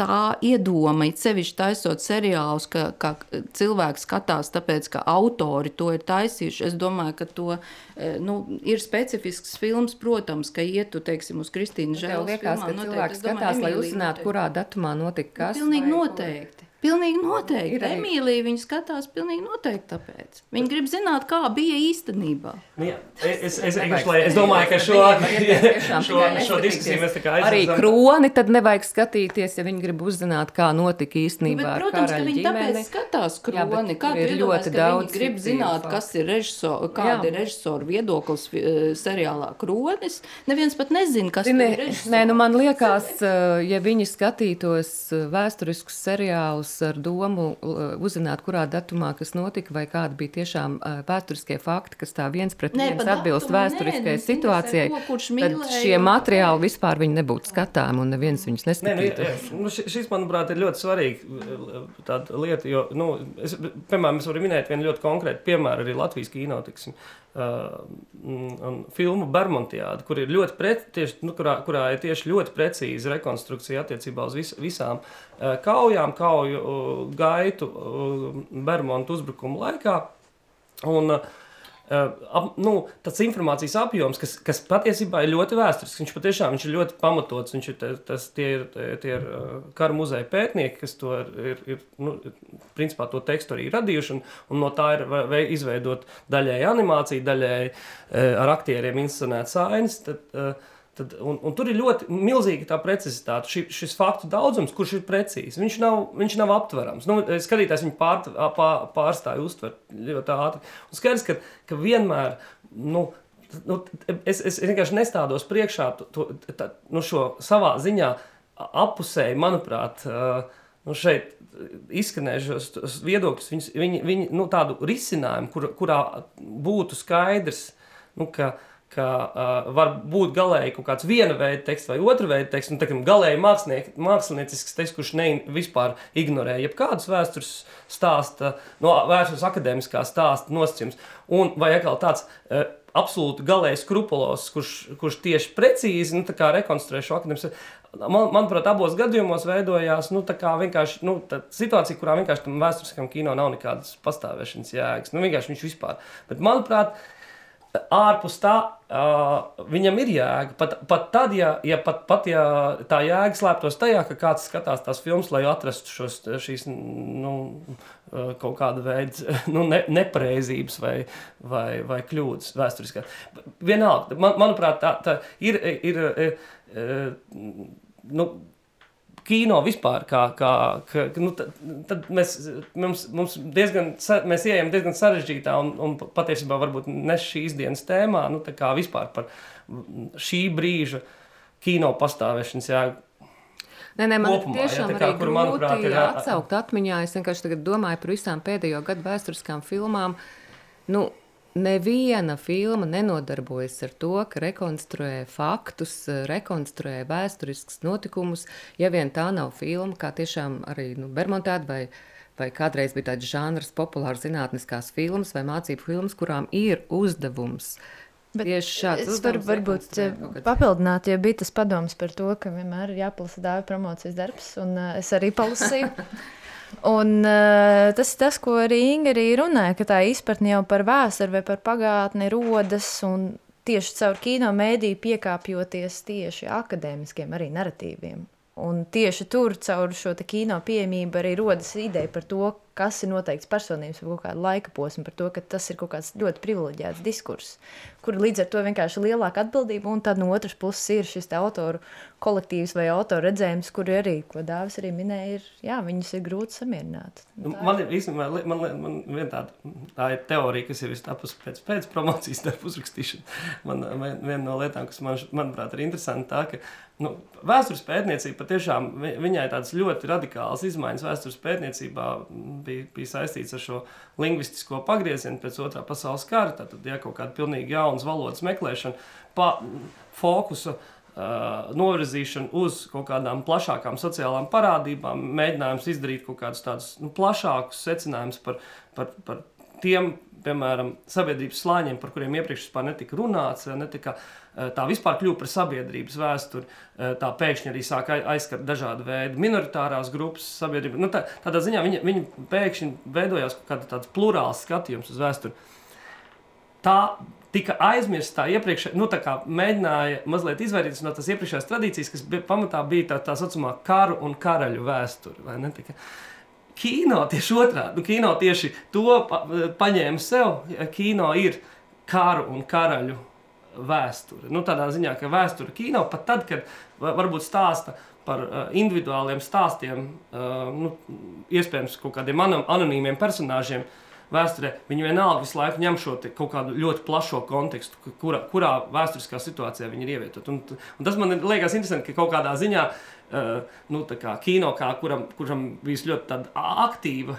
tā iedoma, it sevišķi taisot seriālus, ka, ka cilvēks skatās, tāpēc, ka autori to ir taisījuši. Es domāju, ka to e, nu, ir specifisks films, protams, ka ietu, teiksim, uz Kristīnu Žēlas. Tev liekas, filmā, ka cilvēks skatās, lai uzzinātu, kurā datumā notika kas? Pilnīgi noteikti. Pilnīgi noteikti. Ir arī- Emīlija viņu skatās pilnīgi noteikti tāpēc. Viņa grib zināt, kā bija īstenībā. Nu, jā, es, es, es, es domāju, ka šo, šo, šo diskusiju mēs tā kā Arī aizsācām. kroni tad nevajag skatīties, ja viņi grib uzzināt, kā notika Nu, īstenībā bet, ar protams, ka karaļa viņi tāpēc ģimeni. skatās Jā, kroni. Kā ir ļoti daudz viņi grib zināt, faktu. kas ir režisora, kāda Jā. ir režisora viedoklis eh, seriālā kronis. Neviens pat nezina, kas Zini, ir režisors. Nē, nu man liekas, eh, ja viņi skatītos eh, vēsturiskus seriālus ar domu uzzināt, kurā datumā kas notika, vai kādi bija tiešām vēsturiskie fakti, kas tā viens pret Nē, viens atbilst datumu nē, vēsturiskajai viņus situācijai, ko tad šie materiāli vispār nebūtu skatāmi un neviens viņus Nē, nu, neskatītu. jā. Nu, ši- šis, manuprāt, ir ļoti svarīga lieta. Jo, nu, es, piemēram, es varu minēt vienu ļoti konkrētu piemēru arī Latvijas kino. Tiksim, uh, un filmu Bermudiāda, kur ir ļoti pret, tieši, nu, kurā, kurā ir tieši ļoti precīza rekonstrukcija attiecībā uz vis, visām uh, kaujām, kauju uh, gaitu uh, Bermudu uzbrukumu laikā. Un, Uh, ap, nu, tāds informācijas apjoms, kas, kas patiesībā ir ļoti vēsturisks. Viņš patiešām viņš ir ļoti pamatots. Viņš ir, ta- tas, tie ir, tie ir uh, kara muzeja pētnieki, kas to ir, ir nu, principā to tekstu arī radījuši. Un, un no tā ir ve- ve- izveidot daļēji animācija, daļēji uh, ar aktieriem inscenēt sainas. Tad, uh, Tad, un, un tur ir ļoti milzīga tā precizitāte. Ši, šis faktu daudzums, kurš ir precīzs, viņš nav, viņš nav aptverams. Nu, skatītājs viņu pār, pār, pārstāja uztvert ļoti ātri. Un skaidrs, ka, ka vienmēr. Nu, Nu, es, es vienkārši nestādos priekšā to, to, tā, nu, šo savā ziņā apusēji, manuprāt, ā, nu, šeit izskanējušos viedokļus, viņus- viņi, viņi, nu, tādu risinājumu, kur, kurā būtu skaidrs, nu, ka, ka uh, var būt galēji kaut kāds viena veida teksts vai otra veida teksts, un tā kā galēji māksliniek- māksliniecisks teksts, kurš ne, vispār ignorē jebkādus vēstures stāsta, no vēstures akadēmiskā stāsta nosacījums, un vai atkal tāds uh, absolūti galējs skrupulos, kurš, kurš tieši precīzi nu, tā kā rekonstruē šo akadēmisku. Man, manuprāt, abos gadījumos veidojās nu, vienkārši nu, situācija, kurā vienkārši tam vēsturiskam kino nav nekādas pastāvēšanas jēgas. Nu, vienkārši viņš vispār. Bet, manuprāt, ārpus tā uh, viņam ir jēga. Pat, pat tad, ja, ja, pat, pat ja tā jēga slēptos tajā, ka kāds skatās tās filmas, lai atrastu šos, šīs nu, kaut kāda veida nu, ne, nepareizības vai, vai, vai kļūdas vēsturiskā. Vienalga, man, manuprāt, tā, tā ir. ir, ir, ir nu, kino vispār, kā, kā, kā nu, tad, tad mēs, mums, mums diezgan, mēs ejam diezgan sarežģītā un, un patiesībā varbūt ne šīs dienas tēmā, nu, tā kā vispār par šī brīža kino pastāvēšanas jēgu. Nē, nē, man Kopumā, tiešām ja, kā, kur, manuprāt, ir, atsaukt atmiņā. Es vienkārši domāju par visām pēdējo gadu vēsturiskām filmām. Nu, Neviena filma nenodarbojas ar to, ka rekonstruē faktus, rekonstruē vēsturiskus notikumus. Ja vien tā nav filma, kā tiešām arī nu, Bermutāda vai, vai kādreiz bija tāds žanrs, populārs zinātniskās filmas vai mācību filmas, kurām ir uzdevums. Bet Tieši šāds Es varu varbūt eh, papildināt, jo bija tas padoms par to, ka vienmēr ir jāplasa dāvana promocijas darbs, un uh, es arī palasīju. Un, uh, tas ir tas, ko arī Inga arī runāja, ka tā izpratne jau par vēsturi vai par pagātni rodas un tieši caur kino mēdīju piekāpjoties tieši akadēmiskiem arī narratīviem. Un tieši tur, caur šo kino pieejamību, arī rodas ideja par to, kas ir noteikts personības vai kaut kāda laika posma, par to, ka tas ir kaut kāds ļoti privileģēts diskurss, kur līdz ar to vienkārši ir lielāka atbildība, un tad no otras puses ir šis autoru kolektīvs vai autoru redzējums, kur arī, ko Dāvis arī minēja, ir, jā, viņus ir grūti samierināt. Nu, Man ir īstenībā man, li- man viena tāda tā ir teorija, kas ir tapusi pēc, pēc promocijas darbu uzrakstīšanas. Man vien- viena no lietām, kas man, manuprāt ir interesanti, tā, ka nu, vēstures pētniecība patiešām vi- viņai tādas ļoti radikālas izmaiņas vēstures pētniecībā bija, bija saistīts ar šo lingvistisko pagriezienu pēc otrā pasaules kara. Tad, ja kaut kāda pilnīgi jaunas valodas meklēšana, pa, fokusu uh, novirzīšanu uz kaut kādām plašākām sociālām parādībām, mēģinājums izdarīt kaut kādus tādus nu, plašākus secinājumus par, par, par tiem, piemēram, sabiedrības slāņiem, par kuriem iepriekš vispār netika runāts, netika, uh, tā vispār kļuva par sabiedrības vēsturi. Uh, Tā pēkšņi arī sāk ai- aizskart dažādu veidu minoritārās grupas sabiedrību. Nu, tā, tādā ziņā viņi, viņi pēkšņi veidojās kāda tāds plurāls skatījums uz vēsturi tā tika aizmirsta. Tā iepriekš, nu, tā kā mēģināja mazliet izvairīties no tās iepriekšējās tradīcijas, kas bija, pamatā bija tā, tā saucamā karu un karaļu vēsture. Kino tieši otrādi. Nu, kino tieši to pa, paņēma sev. Kino ir karu un karaļu vēsture. Nu, tādā ziņā, ka vēsture kino pat tad, kad varbūt stāsta par uh, individuāliem stāstiem, uh, nu, iespējams, kaut kādiem anonīmiem personāžiem. Vēsturē viņi vienalga visu laiku ņem šo kaut kādu ļoti plašo kontekstu, kurā, kurā vēsturiskā situācijā viņi ir ievietot. Un, un tas man liekas interesanti, ka kaut kādā ziņā uh, nu, kā kino, kā kuram, kuram bija ļoti aktīva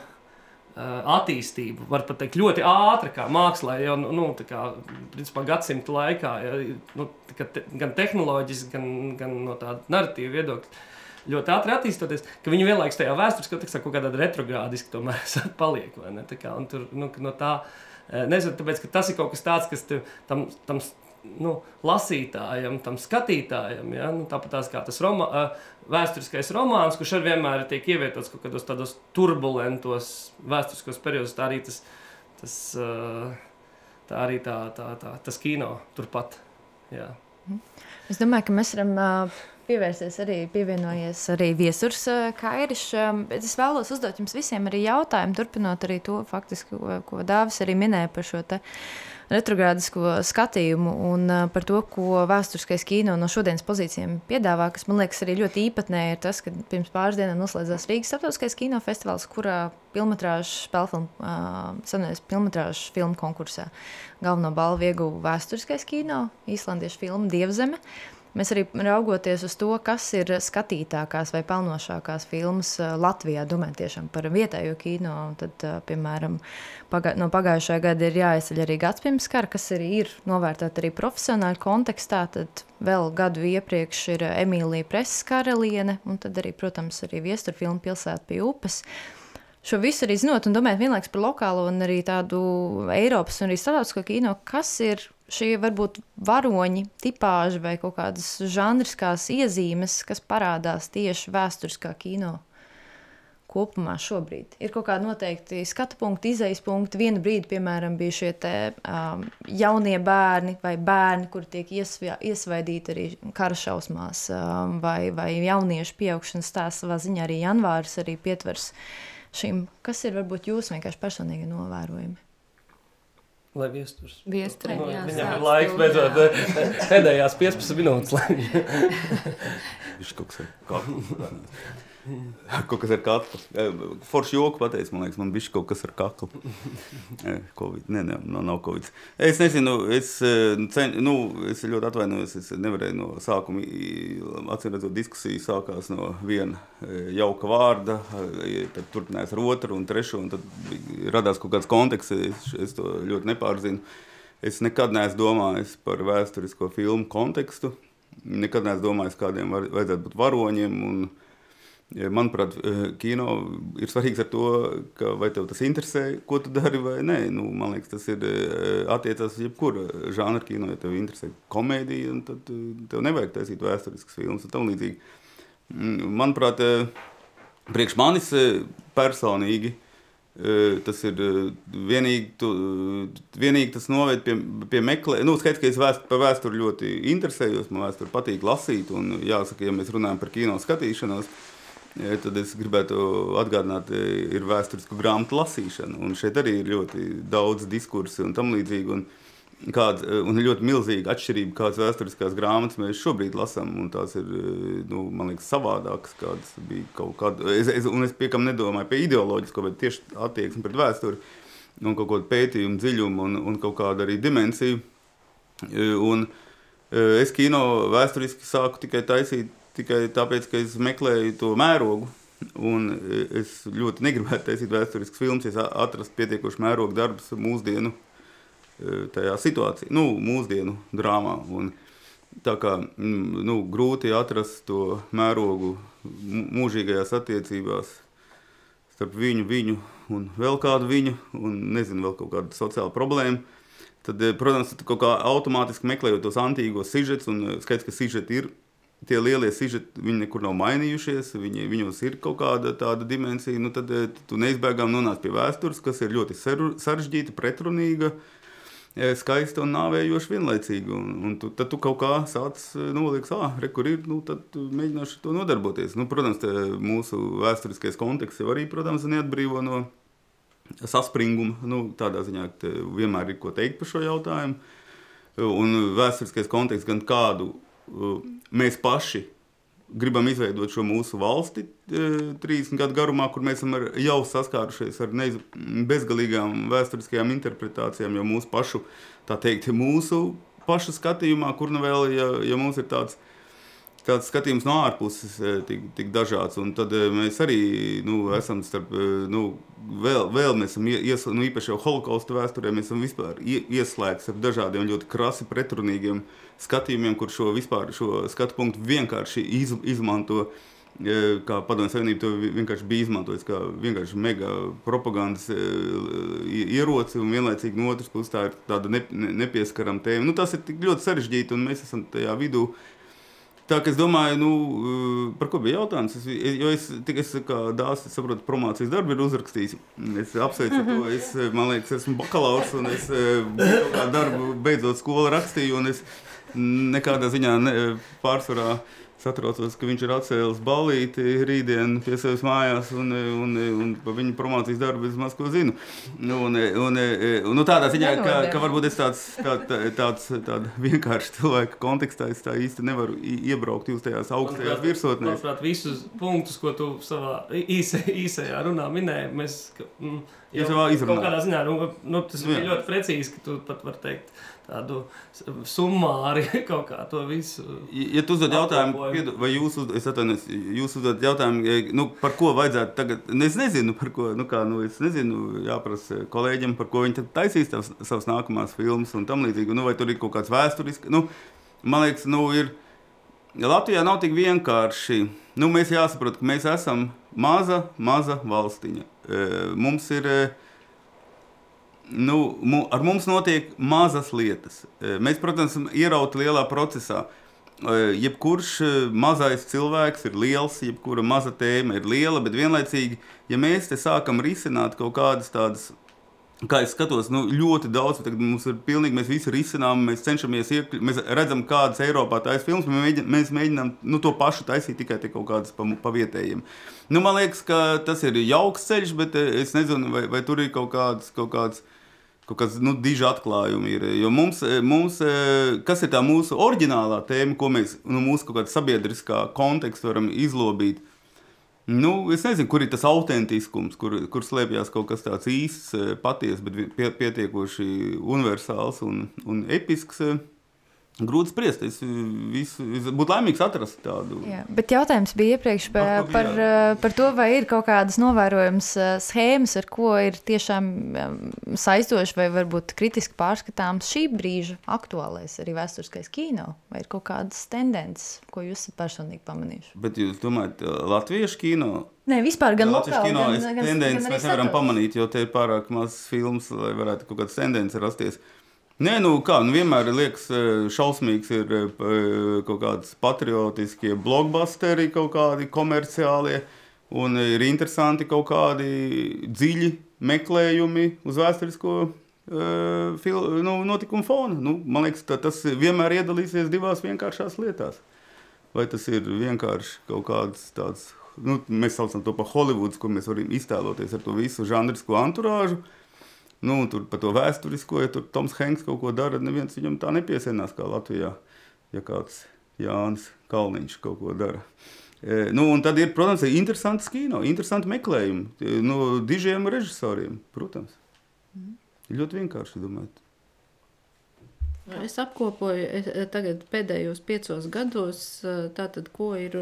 attīstību, var pat teikt, ļoti ātri, kā mākslā, jau nu, kā, principā, gadsimta laikā, ja, nu, te, gan tehnoloģiski, gan, gan no tāda narratīva viedokļa. Ļoti ātri attīstoties, ka viņi vienlaikus tajā vēsturiskā kontekstā kaut kādā retrogrādiski tomēr paliek. Kā, tur, nu, no tā, nezinu, tāpēc, tas ir kaut kas tāds, kas tev, tam, tam nu, lasītājam, tam skatītājam. Ja? Nu, tāpat tās kā tas roma, vēsturiskais romāns, kurš arī vienmēr tiek ievietots kaut kādos tādos turbulentos vēsturiskos periodos, tā arī tas, tas, tā arī tā, tā, tā, tas kino turpat. Jā. Es domāju, ka mēs varam pievērsties arī, pievienojies arī viesurs Kairis, bet es vēlos uzdot jums visiem arī jautājumu, turpinot arī to faktiski, ko, ko Dāvis arī minēja par šo te retrogrādisko skatījumu un par to, ko vēsturiskais kino no šodienas pozīcijiem piedāvā, kas man liekas arī ļoti īpatnēji, ir tas, ka pirms pāris dienām noslēdzās Rīgas starptautiskais kinofestivāls, kurā filmatrāžu spēlfilmu, uh, senais filmatrāžu filmu konkursā galveno balvu ieguva vēsturiskais kino, īslandiešu filma Dievzeme. Uh, Mēs arī raugoties uz to, kas ir skatītākās vai pelnošākās filmas Latvijā, domājam tiešām par vietējo kino. Tad, piemēram, pagā, no pagājušā gada ir jāizceļ arī gads pirms kara, kas arī ir novērtēta arī profesionāli kontekstā. Tad vēl gadu iepriekš ir Emīlija Preses karaliene, un tad arī, protams, arī viesturfilma pilsēta pie upes. Šo visu arī zinot un domājot vienlaikus par lokālo un arī tādu Eiropas un arī starptautisko kino, kas ir šie varbūt varoņi, tipāži vai kaut kādas žanriskās iezīmes, kas parādās tieši vēsturiskā kino kopumā šobrīd. Ir kaut kādi noteikti skatu punkti, izējas punkti. Vienu brīdi, piemēram, bija šie te, um, jaunie bērni vai bērni, kuri tiek iesvā, iesvaidīti arī kara šausmās, um, vai, vai jauniešu pieaugšanas stāsts savā ziņā arī janvāris arī pietvers šim. Kas ir varbūt jūsu vienkārši personīgi novērojumi? Lai viesturs. Viesturē, nu, jā, viņam ir laiks beidzot pēdējās 15 minūtes. Viņš kaut kas ir. Kaut kas ar kaklu. Forši joku pateicis, man liekas, man bija kaut kas ar kaklu. Covid. Nē, nē, nav, nav Covid. Es nezinu, es, ceņ, nu, es ļoti atvainojos. Es nevarēju no sākuma, redzot, diskusija sākās no viena jauka vārda, tad turpinājās ar otru un trešo, un tad radās kaut kāds konteksts. Es, es to ļoti nepārzinu. Es nekad neesmu domājis par vēsturisko filmu kontekstu. Nekad neesmu domājis, kādiem var, vajadzētu būt varoņiem. Un, Manuprāt, eh, kino ir svarīgs ar to, ka vai tev tas interesē, ko tu dari vai nē. Nu, man liekas, tas ir eh, attiecās uz jebkuru žanru kino. Ja tev interesē komēdija, tad eh, tev nevajag taisīt vēsturiskas filmas un tam līdzīgi. Mm, manuprāt, priekš manis personīgi tas ir vienīgi, tu, vienīgi tas noved pie, pie meklējuma. Nu, skaidrs, ka es vēst, par vēsturi ļoti interesējos, man vēsturi patīk lasīt. Un jāsaka, ja mēs runājam par kino skatīšanos, Ja, tad es gribētu atgādināt, ir vēsturisku grāmatu lasīšana. Un šeit arī ir ļoti daudz diskursu un tam līdzīgi. Un, Kāda, un ir ļoti milzīga atšķirība, kādas vēsturiskās grāmatas mēs šobrīd lasām. Tās ir, nu, man liekas, savādākas, kādas bija kaut kāda. Es, es, un es piekam nedomāju pie ideoloģisko, bet tieši attieksmi pret vēsturi un kaut kādu pētījumu dziļumu un, un kaut kādu arī dimensiju. Un es kino vēsturiski sāku tikai taisīt tikai tāpēc, ka es meklēju to mērogu. Un es ļoti negribētu taisīt vēsturiskas filmas, ja atrastu pietiekoši mērogu darbus mūsdienu e, tajā situācijā, nu, mūsdienu drāmā. Un tā kā nu, grūti atrast to mērogu mūžīgajās attiecībās starp viņu, viņu un vēl kādu viņu, un nezinu, vēl kaut kādu sociālu problēmu. Tad, e, protams, tu kaut kā automātiski meklējot tos antīgos sižetus, un e, skaidrs, ka sižeti ir tie lielie sižeti, viņi nekur nav mainījušies, viņi, viņos ir kaut kāda tāda dimensija, nu tad eh, tu neizbēgām nonāc pie vēstures, kas ir ļoti sarežģīta, pretrunīga. skaista un nāvējoša vienlaicīgi. Un, un tu, tad tu kaut kā sāc nolikt, ah, re, kur ir, nu, tad mēģināšu to nodarboties. Nu, protams, mūsu vēsturiskais konteksts jau arī, protams, neatbrīvo no saspringuma. Nu, tādā ziņā, ka vienmēr ir ko teikt par šo jautājumu. Un vēsturiskais konteksts gan kādu mēs paši gribam izveidot šo mūsu valsti 30 gadu garumā, kur mēs esam ar, jau saskārušies ar neiz, bezgalīgām vēsturiskajām interpretācijām, jo mūsu pašu, tā teikt, mūsu pašu skatījumā, kur nu vēl, ja, ja mums ir tāds tāds skatījums no ārpuses tik, tik dažāds. Un tad mēs arī nu, esam starp, nu, vēl, vēl mēs esam ies, nu, īpaši jau holokausta vēsturē, mēs esam vispār ieslēgti ar dažādiem ļoti krasi pretrunīgiem skatījumiem, kur šo, vispār, šo skatu punktu vienkārši iz, izmanto. Kā padomju savienība to vienkārši bija izmantojis kā vienkārši mega propagandas ieroci, un vienlaicīgi no otras puses tā ir tāda ne, ne, nepieskarama tēma. Nu, tas ir tik ļoti sarežģīti, un mēs esam tajā vidū. Tā kā es domāju, nu, par ko bija jautājums. Es, jo es tikai dāsas, saprotu, promocijas darbu ir uzrakstījis. Es apsveicu mm -hmm. to. Es, man liekas, esmu bakalaurs un es darbu beidzot skolu rakstīju. Es, nekādā ziņā ne, pārsvarā satraucos, ka viņš ir atcēlis balīti rītdien pie sevis mājās, un, un, un par viņu promocijas darbu es maz ko zinu. Un, un, un, un tādā ziņā, ka, ka varbūt es tāds, tā, tāds, tāds vienkārši cilvēka kontekstā es tā īsti nevaru iebraukt jūs tajās augstajās virsotnēs. Manuprāt, visus punktus, ko tu savā īsē, īsajā runā minēji, mēs... Mm, jau, ja kaut kādā ziņā, nu, nu, tas bija ļoti precīzi, ka tu pat var teikt, tādu summāri kaut kā to visu. Ja tu uzdod jautājumu, vai jūs, atvainos, jūs uzdodat jautājumu, nu, par ko vajadzētu tagad, nu, es nezinu, par ko, nu kā, nu, es nezinu, jāprasa kolēģiem, par ko viņi tad taisīs tavs, savas nākamās filmas un tam līdzīgi, nu, vai tur ir kaut kāds vēsturisks, nu, man liekas, nu, ir, Latvijā nav tik vienkārši, nu, mēs jāsaprot, ka mēs esam maza, maza valstiņa. Mums ir, nu, ar mums notiek mazas lietas. E, mēs, protams, ierauti lielā procesā. E, jebkurš e, mazais cilvēks ir liels, jebkura maza tēma ir liela, bet vienlaicīgi, ja mēs te sākam risināt kaut kādas tādas kā es skatos, nu, ļoti daudz, tagad mums ir pilnīgi, mēs visi risinām, mēs cenšamies iekļūt, mēs redzam, kādas Eiropā taisa filmas, mēs mēs mēģinām nu, to pašu taisīt tikai kaut kādas pa, pa vietējiem. Nu, man liekas, ka tas ir jauks ceļš, bet es nezinu, vai, vai tur ir kaut kāds, kaut kāds kaut kāds nu, diži atklājumi ir. Jo mums, mums, kas ir tā mūsu oriģinālā tēma, ko mēs no nu, mūsu kaut kāda sabiedriskā konteksta varam izlobīt? Nu, es nezinu, kur ir tas autentiskums, kur, kur slēpjas kaut kas tāds īsts, patiesa, bet pietiekoši universāls un, un episks. Grūti spriest. Es, visu, es būtu laimīgs atrast tādu. Jā, bet jautājums bija iepriekš par, par, eh, par to, vai ir kaut kādas novērojamas eh, schēmas, ar ko ir tiešām saistoši vai varbūt kritiski pārskatāms šī brīža aktuālais arī vēsturiskais kino, vai ir kaut kādas tendences, ko jūs esat personīgi pamanījuši. Bet jūs domājat, eh, latviešu kino? Nē, vispār gan Latvijas kino gan, gan, tendences gan mēs nevaram pamanīt, jo te ir pārāk maz filmas, lai varētu kaut kādas tendences rasties. Uh, Nē, nu kā, nu vienmēr liekas, e, šausmīgs ir e, kaut kāds patriotiskie blockbusteri, kaut kādi komerciālie, un ir interesanti kaut kādi dziļi meklējumi uz vēsturisko uh, fil, nu, notikumu fona. Nu, man liekas, tas vienmēr iedalīsies divās vienkāršās lietās. Vai tas ir vienkārši kaut kāds tāds, nu, mēs saucam to par Hollywoods, ko mēs varam iztēloties ar to visu žanrisko anturāžu, uh, Nu, tur par to vēsturisko, ja tur Toms Hanks kaut ko dara, neviens viņam tā nepiesienās kā Latvijā. Ja kāds Jānis Kalniņš kaut ko dara. E, nu, un tad ir, protams, interesanti kino, interesanti meklējumi e, no dižiem režisoriem, protams. Mm. Ļoti vienkārši domāt. Es apkopoju es, tagad pēdējos piecos gados, e, tātad, ko ir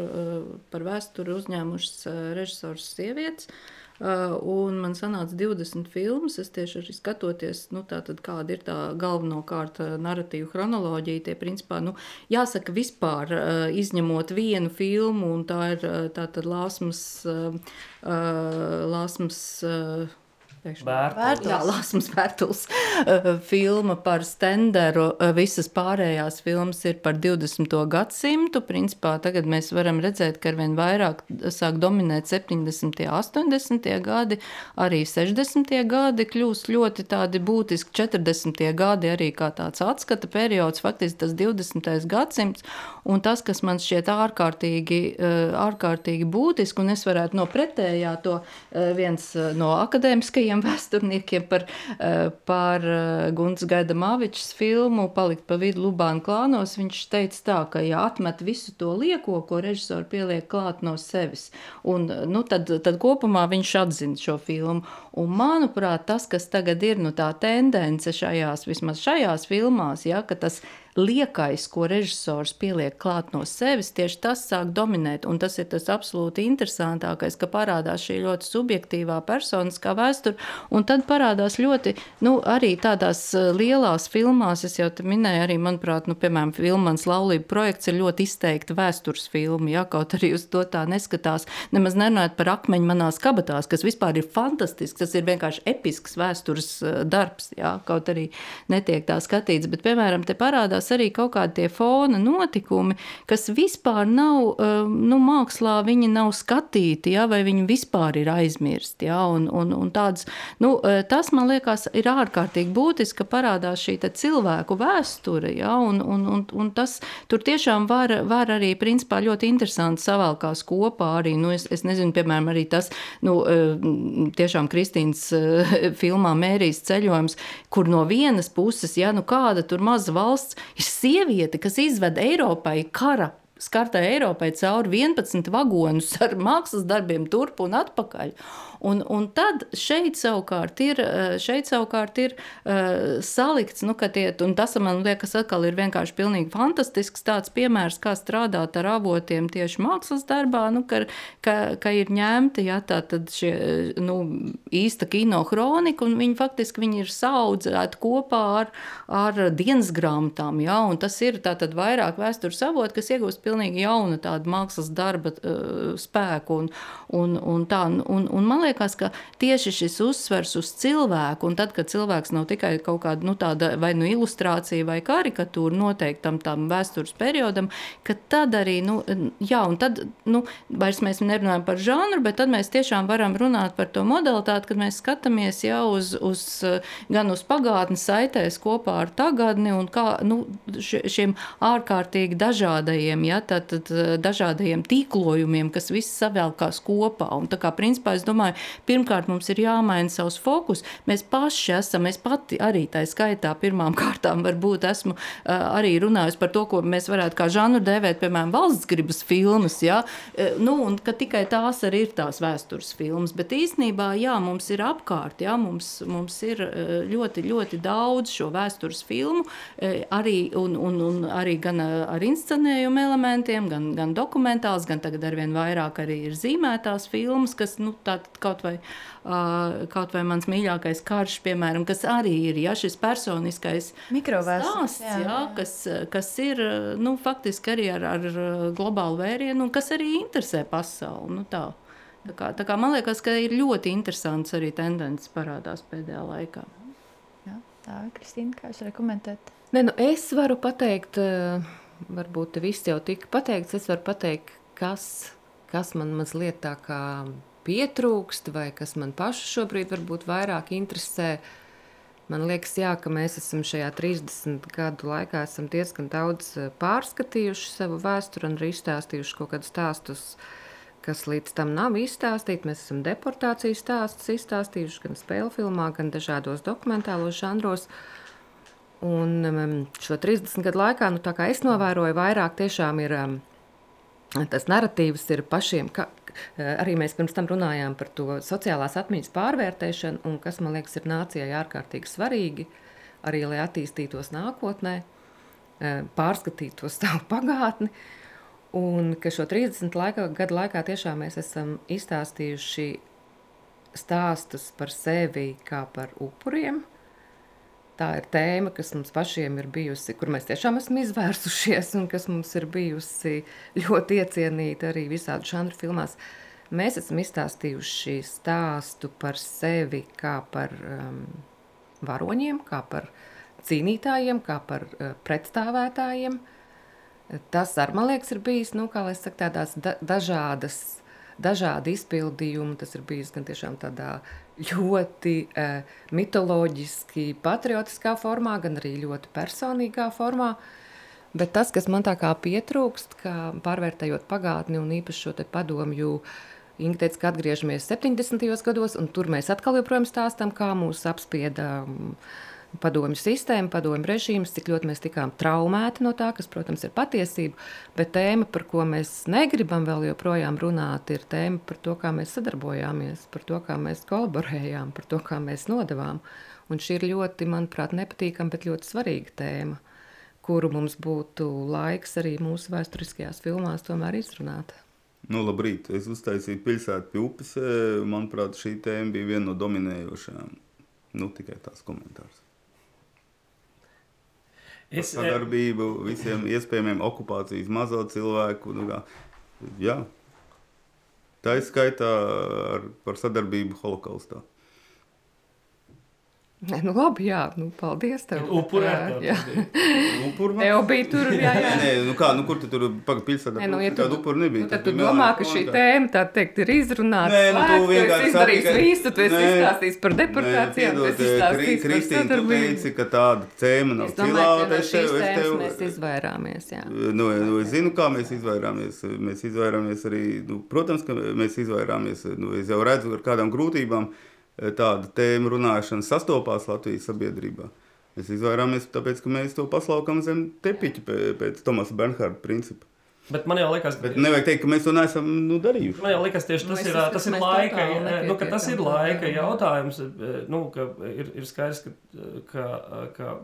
par vēsturi uzņēmušas režisors sievietes. Uh, un man sanāca 20 filmas. Es tieši arī skatoties, nu, tātad, kāda ir tā galvenokārt uh, narratīva chronoloģija. Tie, principā, nu, jāsaka, vispār uh, izņemot vienu filmu, un tā ir tātad Lāsmas. Lāsmas Lāsmas Bērtuls. Uh, filma par Stenderu. Uh, visas pārējās filmas ir par 20. gadsimtu. Principā tagad mēs varam redzēt, ka arvien vairāk sāk dominēt 70. un 80. gadi, arī 60. gadi kļūst ļoti tādi būtiski. 40. gadi arī kā tāds atskata periods, faktiski tas 20. gadsimts. Un tas, kas man šķiet ārkārtīgi, uh, ārkārtīgi būtiski, un es varētu no pretējā to viens no akadēmiskajiem labākajiem vēsturniekiem par, eh, par eh, Gunts Gaida Mavičs filmu Palikt pa vidu Lubānu klānos. Viņš teica tā, ka ja atmet visu to lieko, ko režisori pieliek klāt no sevis, un, nu, tad, tad kopumā viņš atzina šo filmu. Un manuprāt, tas, kas tagad ir nu, tā tendence šajās, vismaz šajās filmās, ja, ka tas liekais, ko režisors pieliek klāt no sevis, tieši tas sāk dominēt. Un tas ir tas absolūti interesantākais, ka parādās šī ļoti subjektīvā personiskā vēsture, un tad parādās ļoti, nu, arī tādās eh, lielās filmās, es jau minēju, arī, manuprāt, nu, piemēram, Vilmans laulība projekts ir ļoti izteikti vēstures filma, ja, kaut arī uz to tā neskatās, nemaz nerunājot par akmeņu manās kabatās, kas vispār ir fantastisks, tas ir vienkārši episks vēstures eh, darbs, ja, kaut arī netiek tā skatīts, bet, piemēram, te parādās parādās arī kaut kādi tie fona notikumi, kas vispār nav, um, nu, mākslā viņi nav skatīti, ja, vai viņi vispār ir aizmirsti, ja, un, un, un tāds, nu, uh, tas, man liekas, ir ārkārtīgi būtiski, ka parādās šī cilvēku vēsture, ja, un, un, un, un tas tur tiešām var, var arī, principā, ļoti interesanti savalkās kopā arī, nu, es, es nezinu, piemēram, arī tas, nu, uh, tiešām Kristīnas uh, filmā Mērijas ceļojums, kur no vienas puses, ja, nu, kāda tur maza valsts ir sieviete, kas izved Eiropai kara skartai Eiropai cauri 11 vagonus ar mākslas darbiem turp un atpakaļ. Un, un tad šeit savukārt ir, eh, šeit savukārt ir uh, salikts, nu, ka tie, un tas man liekas atkal ir vienkārši pilnīgi fantastisks tāds piemērs, kā strādāt ar avotiem tieši mākslas darbā, nu, ka, ka, ka ir ņemti, ja tā tad šie, nu, īsta kino hronika, un viņi faktiski viņi ir saudzēti kopā ar, ar dienas grāmatām, ja, un tas ir tātad vairāk vēstures avot, kas iegūst pilnīgi jaunu tādu mākslas darba uh, spēku, un, un, un tā, un, un man liekas, ka tieši šis uzsvers uz cilvēku, un tad, kad cilvēks nav tikai kaut kāda nu, tāda vai nu ilustrācija vai karikatūra noteiktam tam vēstures periodam, ka tad arī, nu, jā, un tad, nu, vairs mēs nerunājam par žanru, bet tad mēs tiešām varam runāt par to modalitāti, kad mēs skatāmies jau uz, uz gan uz pagātni saitēs kopā ar tagadni un kā, nu, šiem ārkārtīgi dažādajiem, ja, tad, tad dažādajiem tīklojumiem, kas viss savēlkās kopā. Un tā kā, principā, es domāju, pirmkārt mums ir jāmaina savs fokus. Mēs paši esam, es pati arī tā skaitā pirmām kārtām varbūt esmu arī runājusi par to, ko mēs varētu kā žanru dēvēt, piemēram, valsts gribas filmas, ja? nu, un ka tikai tās arī ir tās vēstures filmas, bet īstenībā, jā, mums ir apkārt, jā, mums, mums ir ļoti, ļoti daudz šo vēstures filmu, arī, un, un, un arī gan ar inscenējumu elementiem, gan, gan dokumentāls, gan tagad arvien vairāk arī ir zīmētās filmas, kas, nu, kaut vai, kaut vai mans mīļākais karš, piemēram, kas arī ir ja, šis personiskais stāsts, jā, jā, kas, kas ir nu, faktiski arī ar, ar globālu vērienu un kas arī interesē pasauli. Nu, tā. Tā kā, tā kā man liekas, ka ir ļoti interesants arī tendences parādās pēdējā laikā. Jā, tā ir Kristīna, kā jūs rekomendējat? Ne, nu es varu pateikt, varbūt viss jau tika pateikts, es varu pateikt, kas, kas man mazliet tā kā pietrūkst, vai kas man pašu šobrīd varbūt vairāk interesē. Man liekas, jā, ka mēs esam šajā 30 gadu laikā diezgan daudz eh, pārskatījuši savu vēsturi un arī izstāstījuši kaut kādus stāstus, kas līdz tam nav izstāstīti. Mēs esam deportācijas stāstus izstāstījuši gan spēļu filmā, gan dažādos dokumentālos žanros. Un um, šo 30 gadu laikā, nu, kā es novēroju, vairāk tiešām ir um, tas narratīvs ir pašiem, ka, Eh, arī mēs pirms tam runājām par to sociālās atmiņas pārvērtēšanu, un kas man liekas, ir nācijai ārkārtīgi svarīgi, arī lai attīstītos nākotnē, eh, pārskatītu savu pagātni. Un ka šo 30 laika, gadu laikā tiešām mēs esam izstāstījuši stāstus par sevi kā par upuriem, tā ir tēma, kas mums pašiem ir bijusi, kur mēs tiešām esam izvērsušies un kas mums ir bijusi ļoti iecienīta arī visādi žanru filmās. Mēs esam izstāstījuši stāstu par sevi kā par um, varoņiem, kā par cīnītājiem, kā par uh, pretstāvētājiem. Tas ar, man liekas, ir bijis, nu, kā lai saka, tādās da dažādas, dažādi izpildījumi. Tas ir bijis gan tiešām tādā ļoti uh, mitoloģiski, patriotiskā formā, gan arī ļoti personīgā formā. Bet tas, kas man tā kā pietrūkst, kā pārvērtējot pagātni un īpaši šo padomju, Inga teica, ka atgriežamies 70. gados, un tur mēs atkal joprojām stāstam, kā mūs apspieda um, padomju sistēma, padomju režīms, cik ļoti mēs tikām traumēti no tā, kas, protams, ir patiesība. Bet tēma, par ko mēs negribam vēl joprojām runāt, ir tēma par to, kā mēs sadarbojāmies, par to, kā mēs kolaborējām, par to, kā mēs nodevām. Un šī ir ļoti, manuprāt, nepatīkama, bet ļoti svarīga tēma, kuru mums būtu laiks arī mūsu vēsturiskajās filmās tomēr izrunāt. Nu, labrīt, es uztaisīju pilsētu pie upes. Manuprāt, šī tēma bija viena no dominējošajām. Nu, tikai tās komentārs. Es sadarbību visiem iespējamiem okupācijas mazo cilvēku. Nu, kā, jā. Tā ir skaitā ar, par sadarbību holokaustā. Nē, nu labi, jā, nu, paldies tev. Upurēt. Jā, Upur tev bija tur, jā, jā. Nē, nu kā, nu kur tu tur pagaid pilsētā? Nē, nu, ja tu, upura nebija. Nu, tad tu domā, ka šī tēma, tā teikt, ir izrunāta. Nē, nu tu vienkārši izdarījis visu, tu esi izstāstījis par deportācijām, tu esi izstāstījis par sadarbību. tu teici, ka tāda tēma nav cilāta. Es domāju, ka tev, mēs izvairāmies, jā. Nu, nu, es zinu, kā mēs izvairāmies. Mēs izvairāmies arī, nu, protams, ka mēs izvairāmies. Nu, es jau redzu ar kādām grūtībām tāda tēma runāšana sastopās Latvijas sabiedrībā. Mēs izvairāmies tāpēc, ka mēs to paslaukam zem tepiķa pēc Tomasa Bernhārda principa. Bet man jau liekas, ka nevar teikt, ka mēs to neesam nu, darījuši. Man jau liekas, tieši tas, ir, tas ir laika, nu, tas ir laika jautājums. Nu, ir, ir skaidrs, ka, ka, ka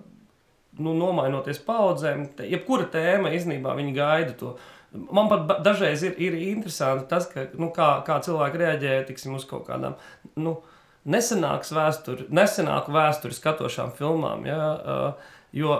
nu, nomainoties paudzēm, jebkura tēma īstenībā viņi gaida to. Man pat dažreiz ir, ir interesanti tas, ka, nu, kā, kā cilvēki reaģē tiksim, uz kaut kādām. Nu, uh, nesenāku vēsturi, nesenāku vēsturi skatošām filmām. Ja, uh, Jo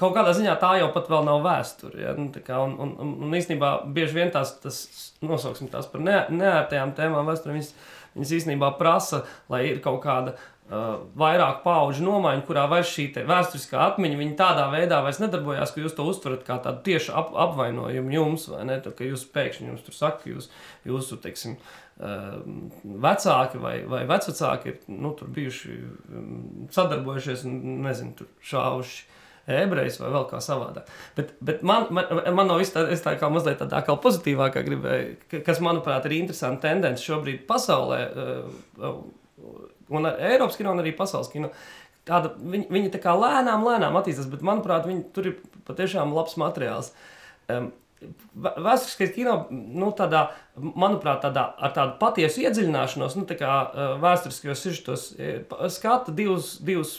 kaut kādā ziņā tā jau pat vēl nav vēsture. Ja? Nu, kā, un, un, un, un īstenībā bieži vien tās, tas, nosauksim tās par ne, neērtajām tēmām, vēsturē, viņas, viņas īstenībā prasa, lai ir kaut kāda uh, vairāk pauģu nomaiņa, kurā vairs šī vēsturiskā atmiņa tādā veidā vairs nedarbojās, ka jūs to uztverat kā tādu tiešu ap, apvainojumu jums, vai ne? Tā, ka jūs pēkšņi jums tur saka, jūs, jūsu, teiksim, uh, vecāki vai, vai vecāki ir nu, bijuši um, sadarbojušies un, nezinu, tur šāvuši ebrejs vai vēl kā savādāk. Bet, bet man, man, man vispār tā, tā kā mazliet tādā kā pozitīvākā gribēja, kas, manuprāt, ir interesanta tendence šobrīd pasaulē. Uh, un Eiropas kino, un arī pasaules kino. Tāda, viņi, viņi tā kā lēnām, lēnām attīstās, bet manuprāt, viņi, tur ir patiešām labs materiāls. Um, Vēsturiskais kino, nu, tādā, manuprāt, tādā, ar tādu patiesu iedziļināšanos, nu, tā kā vēsturiskajos sižetos, skata divus, divus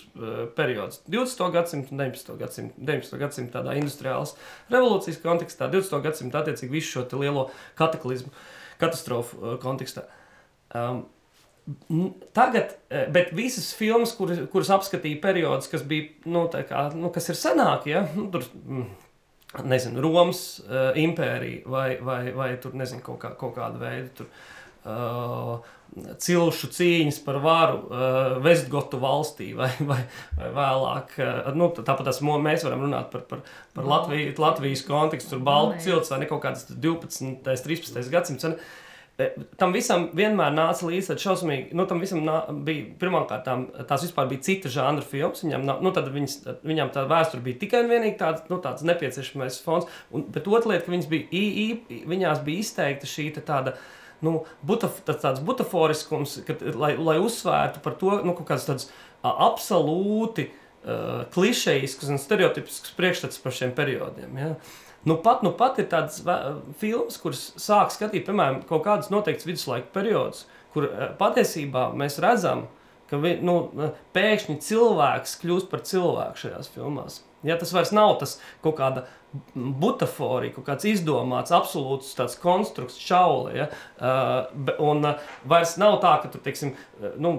periodus. 20. gadsimtu un 19. gadsimtu, 19. gadsimtu tādā industriālas revolūcijas kontekstā, 20. gadsimtu attiecīgi visu šo lielo kataklizmu, katastrofu kontekstā. Um, Tagad, bet visas filmas, kuras, kuras apskatīja periodus, kas bija, nu, kā, nu, kas ir senākie, ja? nu, tur, mm, nezinu, Romas uh, impērija vai, vai, vai tur, nezinu, kaut, kā, kaut kāda veida tur, uh, cilšu cīņas par varu uh, Vestgotu valstī vai, vai, vai vēlāk. Uh, nu, tāpat mēs varam runāt par, par, par Latviju, Latvijas kontekstu, tur Baltu cilts vai ne kaut kāds 12. 13. gadsimts. Uh, E, tam visam vienmēr nāca līdzi tāds šausmīgi, nu, tam visam nā, bija pirmkārt, tās vispār bija cita žanra filmas. Viņam, nu, tad viņas, viņam tā vēsture bija tikai un vienīgi tāds, nu, tāds nepieciešamais fons. Un, bet otra lieta, ka viņas bija, ī, ī, viņās bija izteikta šī tāda. Nu, butaf, tāds butaforiskums, kad, lai, lai uzsvērtu par to, nu, kāds tāds absolūti uh, klišejisks un stereotipisks priekšstats par šiem periodiem. Ja? Uh, Nu pat, nu pat ir tādas filmas, kuras sāk skatīt, piemēram, kaut kādus noteiktus viduslaika periodus, kur eh, patiesībā mēs redzam, ka vi, nu, pēkšņi cilvēks kļūst par cilvēku šajās filmās. Ja, tas vairs nav tas kaut kāda butaforija, kaut kāds izdomāts, absolūts tāds konstrukts, čaule. Ja? Uh, un uh, vairs nav tā, ka tu, teiksim, nu,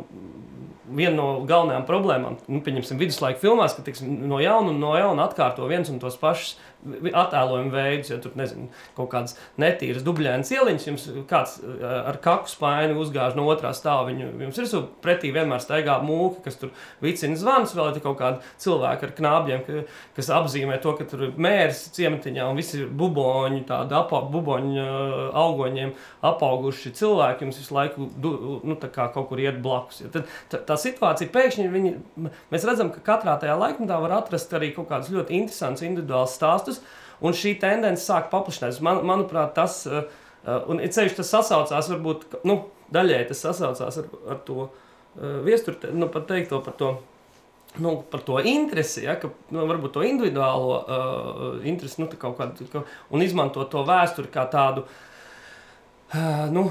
viena no galvenajām problēmām, nu, pieņemsim, viduslaika filmās, ka teiksim, no jauna un no jauna atkārto viens un tos pašus attēlojumu veidus, ja tur nezinu, kaut kādas netīras dubļainas ieliņas, jums kāds ar kaku spaini uzgāž no otrā stāva. Viņu, jums ir pretī vienmēr staigā mūka, kas tur vicina zvans, vēl ir kaut kādi cilvēki ar knābļiem, ka, kas apzīmē to, ka tur ir mērs ciematiņā un visi buboņi, tādi apa, buboņu augoņiem apauguši cilvēki jums visu laiku du, nu, kaut kur iet blakus. Ja tad, tā, tā situācija pēkšņi, viņi, mēs redzam, ka katrā tajā laikmetā var atrast arī kaut kādas ļoti interesantas individuālas stāstus stāstus, un šī tendence sāk paplašināties. Man, manuprāt, tas, uh, un ceļš tas sasaucās, varbūt nu, daļai tas sasaucās ar, ar to uh, viesturu, nu, pat teikto par to. Nu, par to interesi, ja, ka nu, varbūt to individuālo uh, interesi, nu, kaut kādu, un izmantot to vēsturi kā tādu, uh, nu,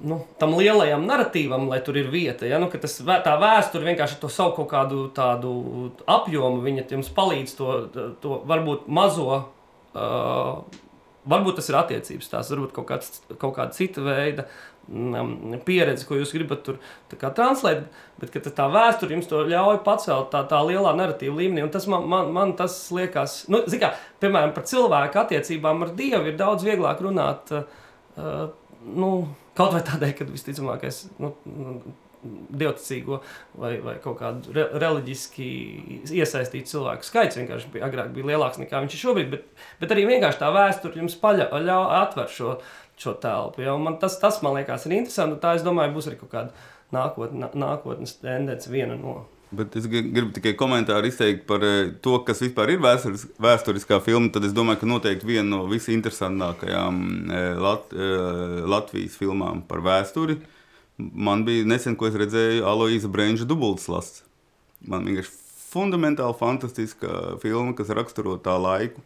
nu, tam lielajam narratīvam, lai tur ir vieta. Ja? Nu, tas, tā vēsture vienkārši to savu kaut kādu tādu apjomu, viņa jums palīdz to, to varbūt mazo. Uh, varbūt tas ir attiecības, tās varbūt kaut, kāds, kaut kāda cita veida um, pieredze, ko jūs gribat tur translēt, bet tā vēsture jums to ļauj pacelt tā, tā lielā narratīva līmenī. Tas man, man, man tas liekas, nu, kā, piemēram, par cilvēku attiecībām ar Dievu ir daudz vieglāk runāt. Uh, nu, Kaut vai tādēļ, ka visticamākais nu, dievticīgo vai, vai kaut kādu re, reliģiski iesaistītu cilvēku skaits vienkārši bija, agrāk bija lielāks nekā viņš ir šobrīd, bet, bet arī vienkārši tā vēsture jums paļauj, atver šo, šo telpu. Ja? Man tas, tas man liekas ir interesanti, un tā es domāju būs arī kaut kāda nākotne, nākotnes tendence viena no. Bet es gribu tikai komentāru izteikt par eh, to, kas vispār ir vēsturis, vēsturiskā filma. Tad es domāju, ka noteikti viena no visinteresantākajām eh, Lat, eh, Latvijas filmām par vēsturi. Man bija nesen, ko es redzēju, Aloīza Brīsīs dubultslasts. Man vienkārši fundamentāli fantastiska filma, kas raksturo tā laiku,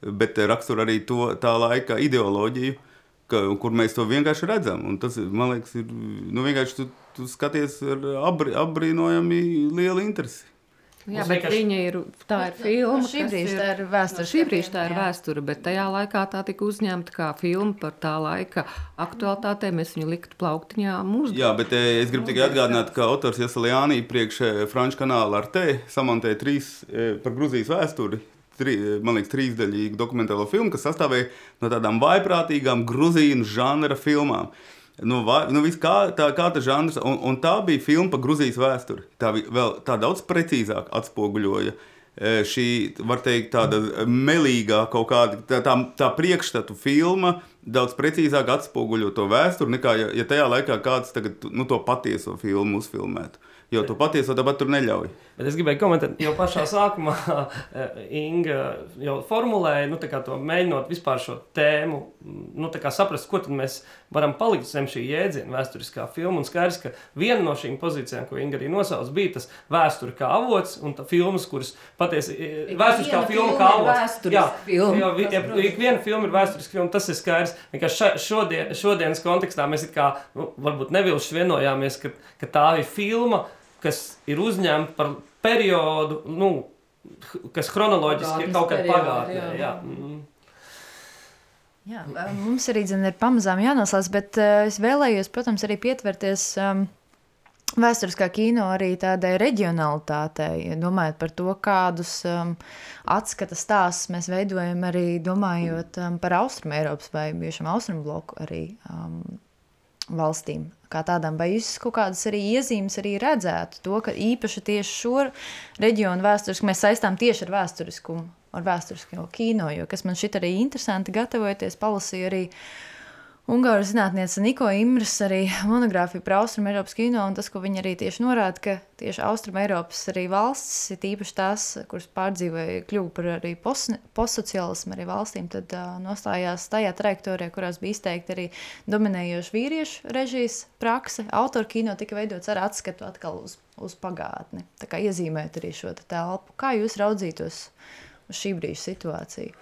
bet raksturo arī to tā laika ideoloģiju ka, kur mēs to vienkārši redzam. Un tas, man liekas, ir nu, vienkārši tu, skaties ar abri, apbrīnojami lielu interesi. Jā, bet vienkārši... viņa ir tā ir filma. Šī brīža tā ir vēsture. Šī brīža tā ir vēsture, bet tajā laikā tā tika uzņemta kā filma par tā laika aktualitātēm. Mēs viņu liktu plauktiņā mūsu. Jā, bet eh, es gribu tikai atgādināt, ka autors Jasaliānī priekš eh, Franču kanāla ar te samantēja trīs eh, par Gruzijas vēsturi tri, man liekas, trīsdaļīgu dokumentālo filmu, kas sastāvēja no tādām vaiprātīgām gruzīnu žanra filmām. Nu, vai, nu, kā, tā, kā tā žanrs, un, un tā bija filma par Grūzijas vēsturi. Tā, vēl, tā daudz precīzāk atspoguļoja e, šī, var teikt, tāda melīgā kaut kāda tā, tā, tā priekšstatu filma. Daudz precīzāk atspoguļo to vēsturi, nekā ja, ja tajā laikā kāds tagad, nu, to patieso filmu uzfilmētu. Jo to patieso dabūt tur neļauj. Bet es gribēju komentēt, jau pašā sākumā Inga jau formulēja, nu, to mēģinot vispār šo tēmu, nu, saprast, ko mēs varam palikt zem šī jēdziena vēsturiskā filma. Un skaidrs, ka viena no šīm pozīcijām, ko Inga arī nosauca, bija tas vēsture kā avots un filmas, kuras patiesi vēsturiskā filma kā avots. Jā, filma, jā, jā, ik viena filma ir vēsturiska filma, tas ir skaidrs. Vienkārši šodien, šodienas kontekstā mēs kā, nu, varbūt nevilši vienojāmies, ka, ka tā ir filma kas ir uzņemta par periodu, nu, kas chronoloģiski ir kaut kad pagātnē. Jā. Jā. Mm. Jā, mums arī zin, ir pamazām jānoslēdz, bet uh, es vēlējos, protams, arī pietverties um, vēsturiskā kino arī tādai reģionalitātei, domājot par to, kādus um, atskata stāstus mēs veidojam arī domājot um, par Austrum Eiropas vai bijušam Austrum bloku arī um, valstīm kā tādām, vai jūs kaut kādas arī iezīmes arī redzētu to, ka īpaši tieši šo reģionu vēsturiski mēs saistām tieši ar vēsturiskumu, ar vēsturisko kino, jo kas man šit arī interesanti gatavojoties, palasīju arī uh, Ungāru zinātniece Niko Imres arī monogrāfiju par Austrum Eiropas kino, un tas, ko viņa arī tieši norāda, ka tieši Austrum Eiropas arī valstis, ir īpaši tās, kuras pārdzīvoja, kļuva par arī postsociālismu arī valstīm, tad uh, nostājās tajā trajektorijā, kurās bija izteikti arī dominējoši vīriešu režijas prakse. Autoru kino tika veidots ar atskatu atkal uz, uz pagātni, tā kā iezīmēt arī šo telpu. Kā jūs raudzītos uz šī brīža situāciju?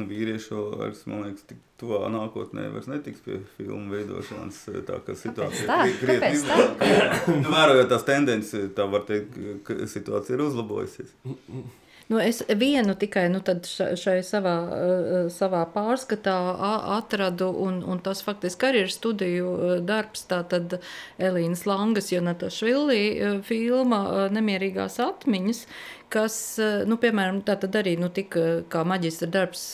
Nu, vīrieši vairs, man liekas, tik tuvā nākotnē vairs netiks pie filmu veidošanas. Tā kā situācija ir krietni izlabota. Vērojot tās tendences, tā var teikt, ka situācija ir uzlabojusies. Nu, es vienu tikai nu, šai savā, savā pārskatā atradu, un, un tas faktiski arī ir studiju darbs. Tātad Elīnas Langas, Jonata Švilī filma Nemierīgās atmiņas, kas, nu, piemēram, tātad arī nu, tika kā maģistra darbs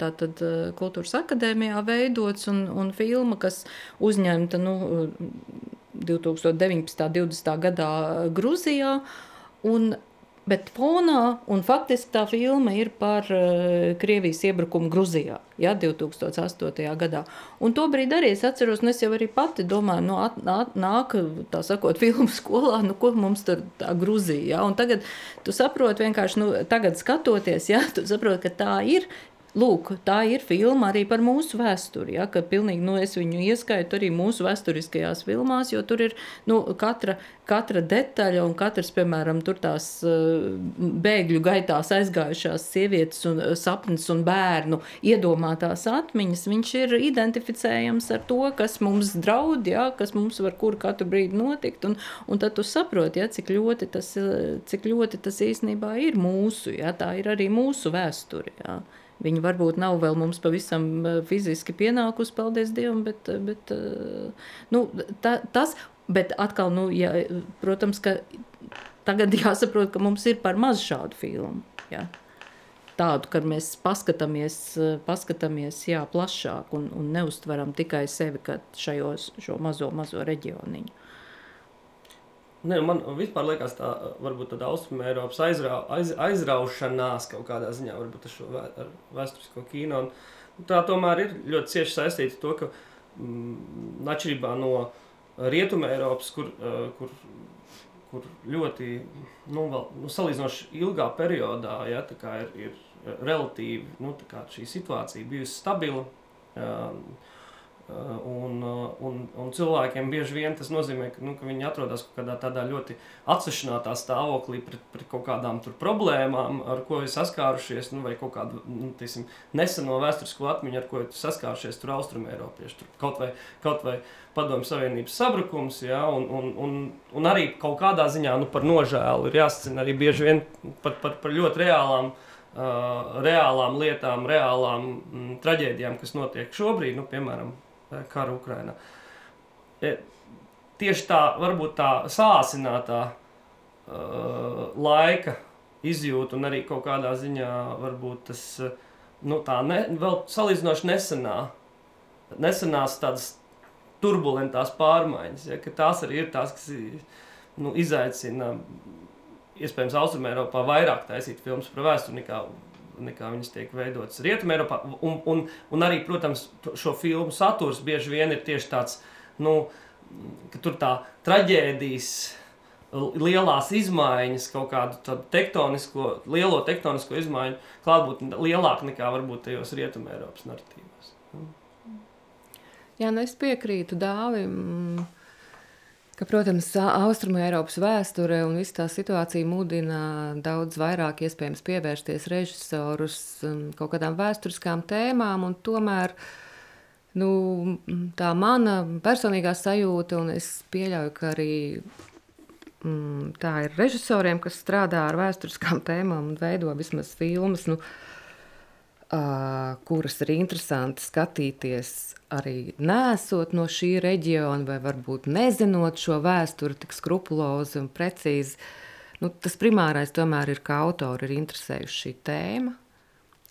tātad kultūras akadēmijā veidots, un, un filma, kas uzņemta, nu, 2019. 20. gadā Gruzijā, un Bet fonā, un faktiski tā filma ir par uh, Krievijas iebrukumu Gruzijā, ja, 2008. gadā. Un tobrīd arī es atceros, un es jau arī pati domāju, nu, at, at, nāk, tā sakot, filmu skolā, nu, ko mums tur tā Gruzija, ja, un tagad tu saproti vienkārši, nu, tagad skatoties, ja, tu saproti, ka tā ir, Lūk, tā ir filma arī par mūsu vēsturi. Ja, pilnīgi, nu, es viņu ieskaitu arī mūsu vēsturiskajās filmās, jo tur ir nu, katra, katra detaļa un katrs, piemēram, tās uh, bēgļu gaitās aizgājušās sievietes un uh, sapnis un bērnu iedomātās atmiņas. Viņš ir identificējams ar to, kas mums draud, ja, kas mums var kur katru brīdi notikt. Un, un tad tu saproti, ja, cik, ļoti tas, cik ļoti tas īstenībā ir mūsu, ja, tā ir arī mūsu vēsture. Ja. Viņa varbūt nav vēl mums pavisam eh, fiziski pienākusi, paldies Dievam, bet, eh, bet, eh, nu, ta, tas, bet atkal, nu, ja, protams, ka tagad jāsaprot, ka mums ir par maz šādu filmu. Ja. Tādu, kad mēs paskatāmies, paskatāmies jā, plašāk un, un neustveram tikai sevi kā šajos, šo mazo, mazo reģioniņu. Ne, man vispār liekas, tā varbūt tāda austrumu Eiropas aizrau, aiz, aizraušanās kaut kādā ziņā, varbūt ar šo vē, ar vēsturisko kino. Un tā tomēr ir ļoti cieši saistīta ar to, ka mm, atšķirībā no Rietumē Eiropas, kur, kur, kur ļoti nu, vēl, nu, salīdzinoši ilgā periodā ja, ir, ir relatīvi nu, šī situācija bijusi stabila. Um, Uh, un, uh, un, un cilvēkiem bieži vien tas nozīmē, ka, nu, ka viņi atrodas kaut kādā tādā ļoti atsevišķā stāvoklī pret, pret kaut kādām problēmām, ar ko ir saskārušies, nu, vai kaut kādu nu, tiesim, neseno vēsturisko atmiņu, ar ko ir saskārušies tur austrumēropieši. Tur kaut vai, kaut vai padomju savienības sabrukums, ja, un, un, un, un arī kaut kādā ziņā nu, par nožēlu ir jāsacina arī bieži vien par, par, par ļoti reālām. Uh, reālām lietām, reālām mm, traģēdijām, kas notiek šobrīd, nu, piemēram, kara Ukrainā. E, tieši tā, varbūt tā sāsinātā uh, laika izjūta un arī kaut kādā ziņā varbūt tas, nu tā, ne, vēl salīdzinoši nesenā, nesenās tādas turbulentās pārmaiņas, ja, ka tās arī ir tās, kas nu, izaicina iespējams Austrumē Eiropā vairāk taisīt filmas par vēsturi nekā nekā viņas tiek veidotas Rietumē. Un, un, un arī, protams, šo filmu saturs bieži vien ir tieši tāds, nu, ka tur tā traģēdijas. Lielās izmaiņas, kaut kādu tektonisko, lielo tektonisko izmaiņu klātbūtne lielāka nekā varbūt tajos rietumē Eiropas narratīvos. Jā, nu es piekrītu Dāvim ka, protams, Austrumu Eiropas vēsture un visa tā situācija mudina daudz vairāk iespējams pievērsties režisorus kaut kādām vēsturiskām tēmām, un tomēr nu, tā mana personīgā sajūta, un es pieļauju, ka arī mm, tā ir režisoriem, kas strādā ar vēsturiskām tēmām un veido vismaz filmas, nu, uh, kuras ir interesanti skatīties arī nesot no šī reģiona, vai varbūt nezinot šo vēsturi tik skrupulozi un precīzi, nu, tas primārais tomēr ir, ka autori ir interesējuši šī tēma.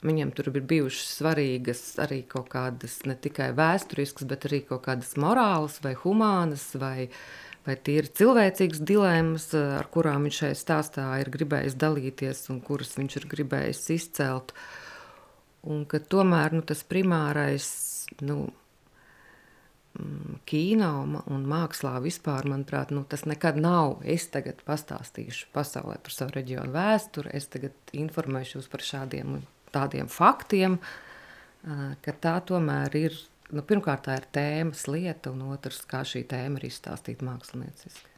Viņam tur ir bijušas svarīgas arī kaut kādas ne tikai vēsturiskas, bet arī kaut kādas morālas vai humānas vai, vai tīri cilvēcīgas dilemmas, ar kurām viņš šajā stāstā ir gribējis dalīties un kuras viņš ir gribējis izcelt. Un ka tomēr nu, tas primārais, nu, kino un mākslā vispār, manuprāt, nu, tas nekad nav. Es tagad pastāstīšu pasaulē par savu reģionu vēsturi, es tagad informēšu jūs par šādiem tādiem faktiem, ka tā tomēr ir, nu, pirmkārt, tā ir tēmas lieta, un otrs, kā šī tēma ir izstāstīta mākslinieciski.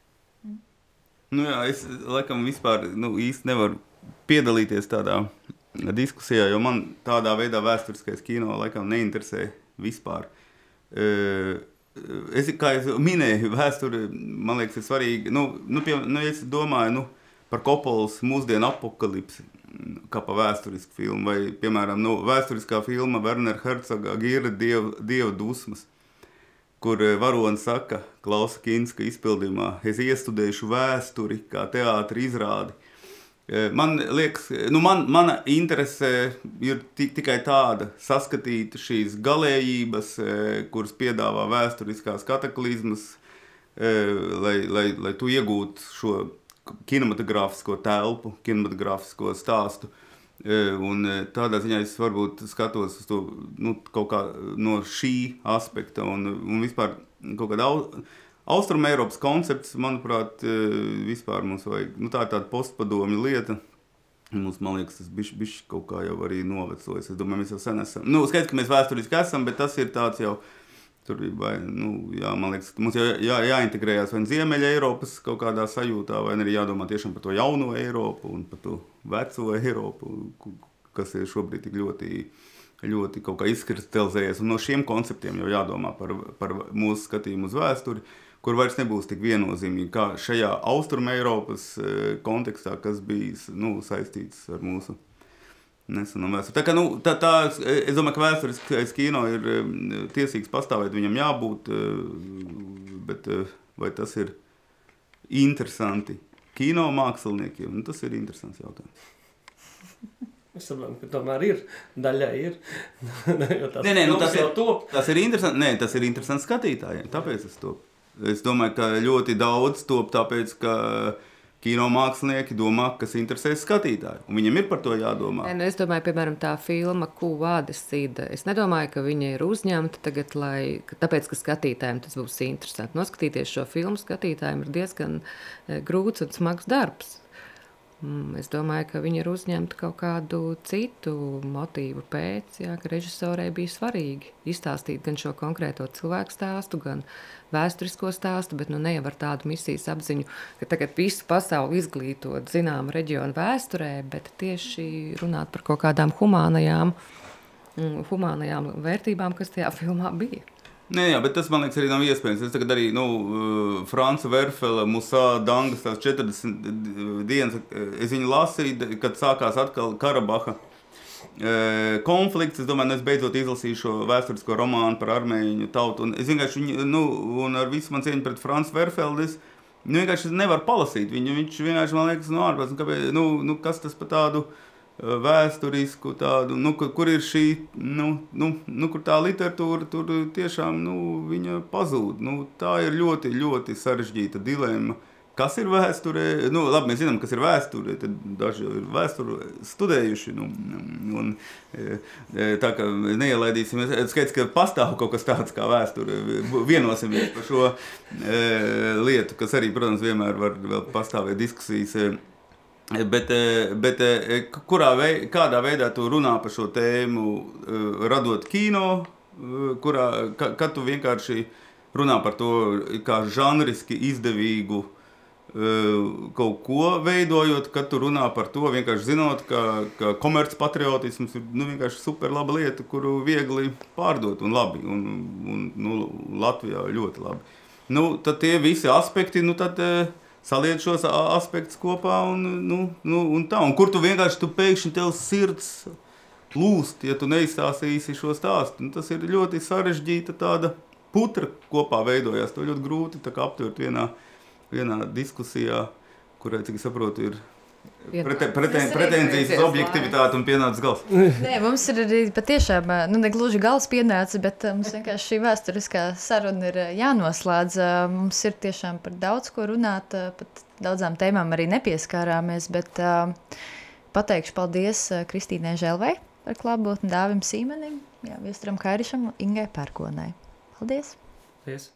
Nu jā, es laikam vispār nu, īsti nevaru piedalīties tādā diskusijā, jo man tādā veidā vēsturiskais kino laikam neinteresē vispār. Es, kā jau minēju, vēsture man liekas, ir svarīga. Nu, nu, pie, nu, es domāju nu, par Kopolas mūsdienu apakalipsi, kā par vēsturisku filmu, vai, piemēram, nu, vēsturiskā filma Wernera Herzoga Gira Dieva, Dieva dusmas, kur varonis saka, Klausa Kinska izpildījumā, es iestudēšu vēsturi kā teātri izrādi. Man liekas, nu man, mana interese ir tikai tāda, saskatīt šīs galējības, kuras piedāvā vēsturiskās kataklizmas, lai, lai, lai tu iegūtu šo kinematogrāfisko telpu, kinematogrāfisko stāstu. Un tādā ziņā es varbūt skatos uz to nu, kaut kā no šī aspekta un, un vispār kaut kāda Austrum Eiropas koncepts, manuprāt, e, vispār mums vajag, nu, tā ir tāda postpadomju lieta. Mums, man liekas, tas bija bijis kaut kā jau arī novecojis. Es domāju, mēs jau sen esam. Nu, skaidrs, ka mēs vēsturiski esam, bet tas ir tāds jau. Tur bija, vai, nu, jā, man liekas, mums jā, jā, jāintegrējas vai nu Ziemeļa Eiropas kaut kādā sajūtā, vai arī jādomā tiešām par to jauno Eiropu un par to veco Eiropu, kas ir šobrīd tik ļoti, ļoti izkristalizējies. Un no šiem konceptiem jau jādomā par, par mūsu skatījumu uz vēsturi. Uh, kur vairs nebūs tik viennozīmīgi kā šajā austrumēropas e, kontekstā, kas bija nu, saistīts ar mūsu nesenu vēsturi. Tā, kā, nu, tā, tā, es domāju, ka vēsturiskais kino ir e, tiesīgs pastāvēt, viņam jābūt, e, bet vai tas ir interesanti kino māksliniekiem, nu, tas ir interesants jautājums. Es saprotu, ka tomēr ir daļai ir. nē, nē, nu, tas, ir, tas ir interesanti. Nē, tas ir interesanti skatītājiem. Tāpēc es to Es domāju, ka ļoti daudz top tāpēc, ka kino mākslinieki domā, kas interesē skatītāju. Viņam ir par to jādomā. Ne, nu es domāju, piemēram, tā filma Kūvādes Sīda. Es nedomāju, ka viņa ir uzņemta tagad, lai, tāpēc, ka skatītājiem tas būs interesanti. Noskatīties šo filmu skatītājiem ir diezgan eh, grūts un smags darbs. Mm, es domāju, ka viņi ir uzņemti kaut kādu citu motīvu pēc, jā, ka režisorei bija svarīgi izstāstīt gan šo konkrēto cilvēku stāstu, gan vēsturisko stāstu, bet nu, ne jau ar tādu misijas apziņu, ka tagad visu pasauli izglītot zināmu reģionu vēsturē, bet tieši runāt par kaut kādām humānajām, mm, humānajām vērtībām, kas tajā filmā bija. Nē, jā, bet tas man liekas arī nav iespējams. Es tagad arī, nu, uh, Franča Verfela, Musā, Dangas, tās 40 dienas, es viņu lasīju, kad sākās atkal Karabaha uh, konflikts. Es domāju, nu, es beidzot izlasīju šo vēsturisko romānu par armēņu tautu. Un es vienkārši, viņu, nu, un ar visu man cieņu pret Franču Verfelu, es nu, vienkārši nevaru palasīt viņu. Viņš vienkārši man liekas, nu, ārpus, nu, nu, nu, kas tas par tādu ir vēsturisku tādu, nu, kur, kur ir šī, nu, nu, nu, kur tā literatūra tur tiešām, nu, viņa pazūd. Nu, tā ir ļoti, ļoti sarežģīta dilemma. Kas ir vēsture? Nu, labi, mēs zinām, kas ir vēsture. Daži ir vēsturi studējuši. Nu, un, tā kā neielaidīsim, skaidrs, ka pastāv kaut kas tāds kā vēsture. Vienosimies par šo e, lietu, kas arī, protams, vienmēr var pastāvēt diskusijas. Bet, eh, bet eh, kurā vei, kādā veidā tu runā par šo tēmu, eh, radot kino, kurā, kad tu vienkārši runā par to kā žanriski izdevīgu kaut ko veidojot, kad tu runā par to, vienkārši zinot, ka, ka komercpatriotisms ir nu, vienkārši super laba lieta, kuru viegli pārdot un labi, un, un nu, Latvijā ļoti labi. Nu, tad tie visi aspekti, nu tad, uh, saliec šos aspektus kopā un, nu, nu, un tā. Un kur tu vienkārši tu pēkšņi tev sirds plūst, ja tu neizstāstīsi šo stāstu. Un tas ir ļoti sarežģīta tāda putra kopā veidojās. To ļoti grūti aptvert vienā, vienā diskusijā, kurai, cik es saprotu, ir Prete, preten, pretenzijas uz objektivitāti un pienācis gals. Nē, mums ir arī patiešām, nu, ne gluži gals pienācis, bet mums vienkārši šī vēsturiskā saruna ir jānoslēdz. Mums ir tiešām par daudz ko runāt, pat daudzām tēmām arī nepieskārāmies, bet pateikšu paldies Kristīnai Želvai par klātbūtni Dāvim Sīmenim, jā, Viesturam Kairišam un Ingai Pērkonai. Paldies! Paldies!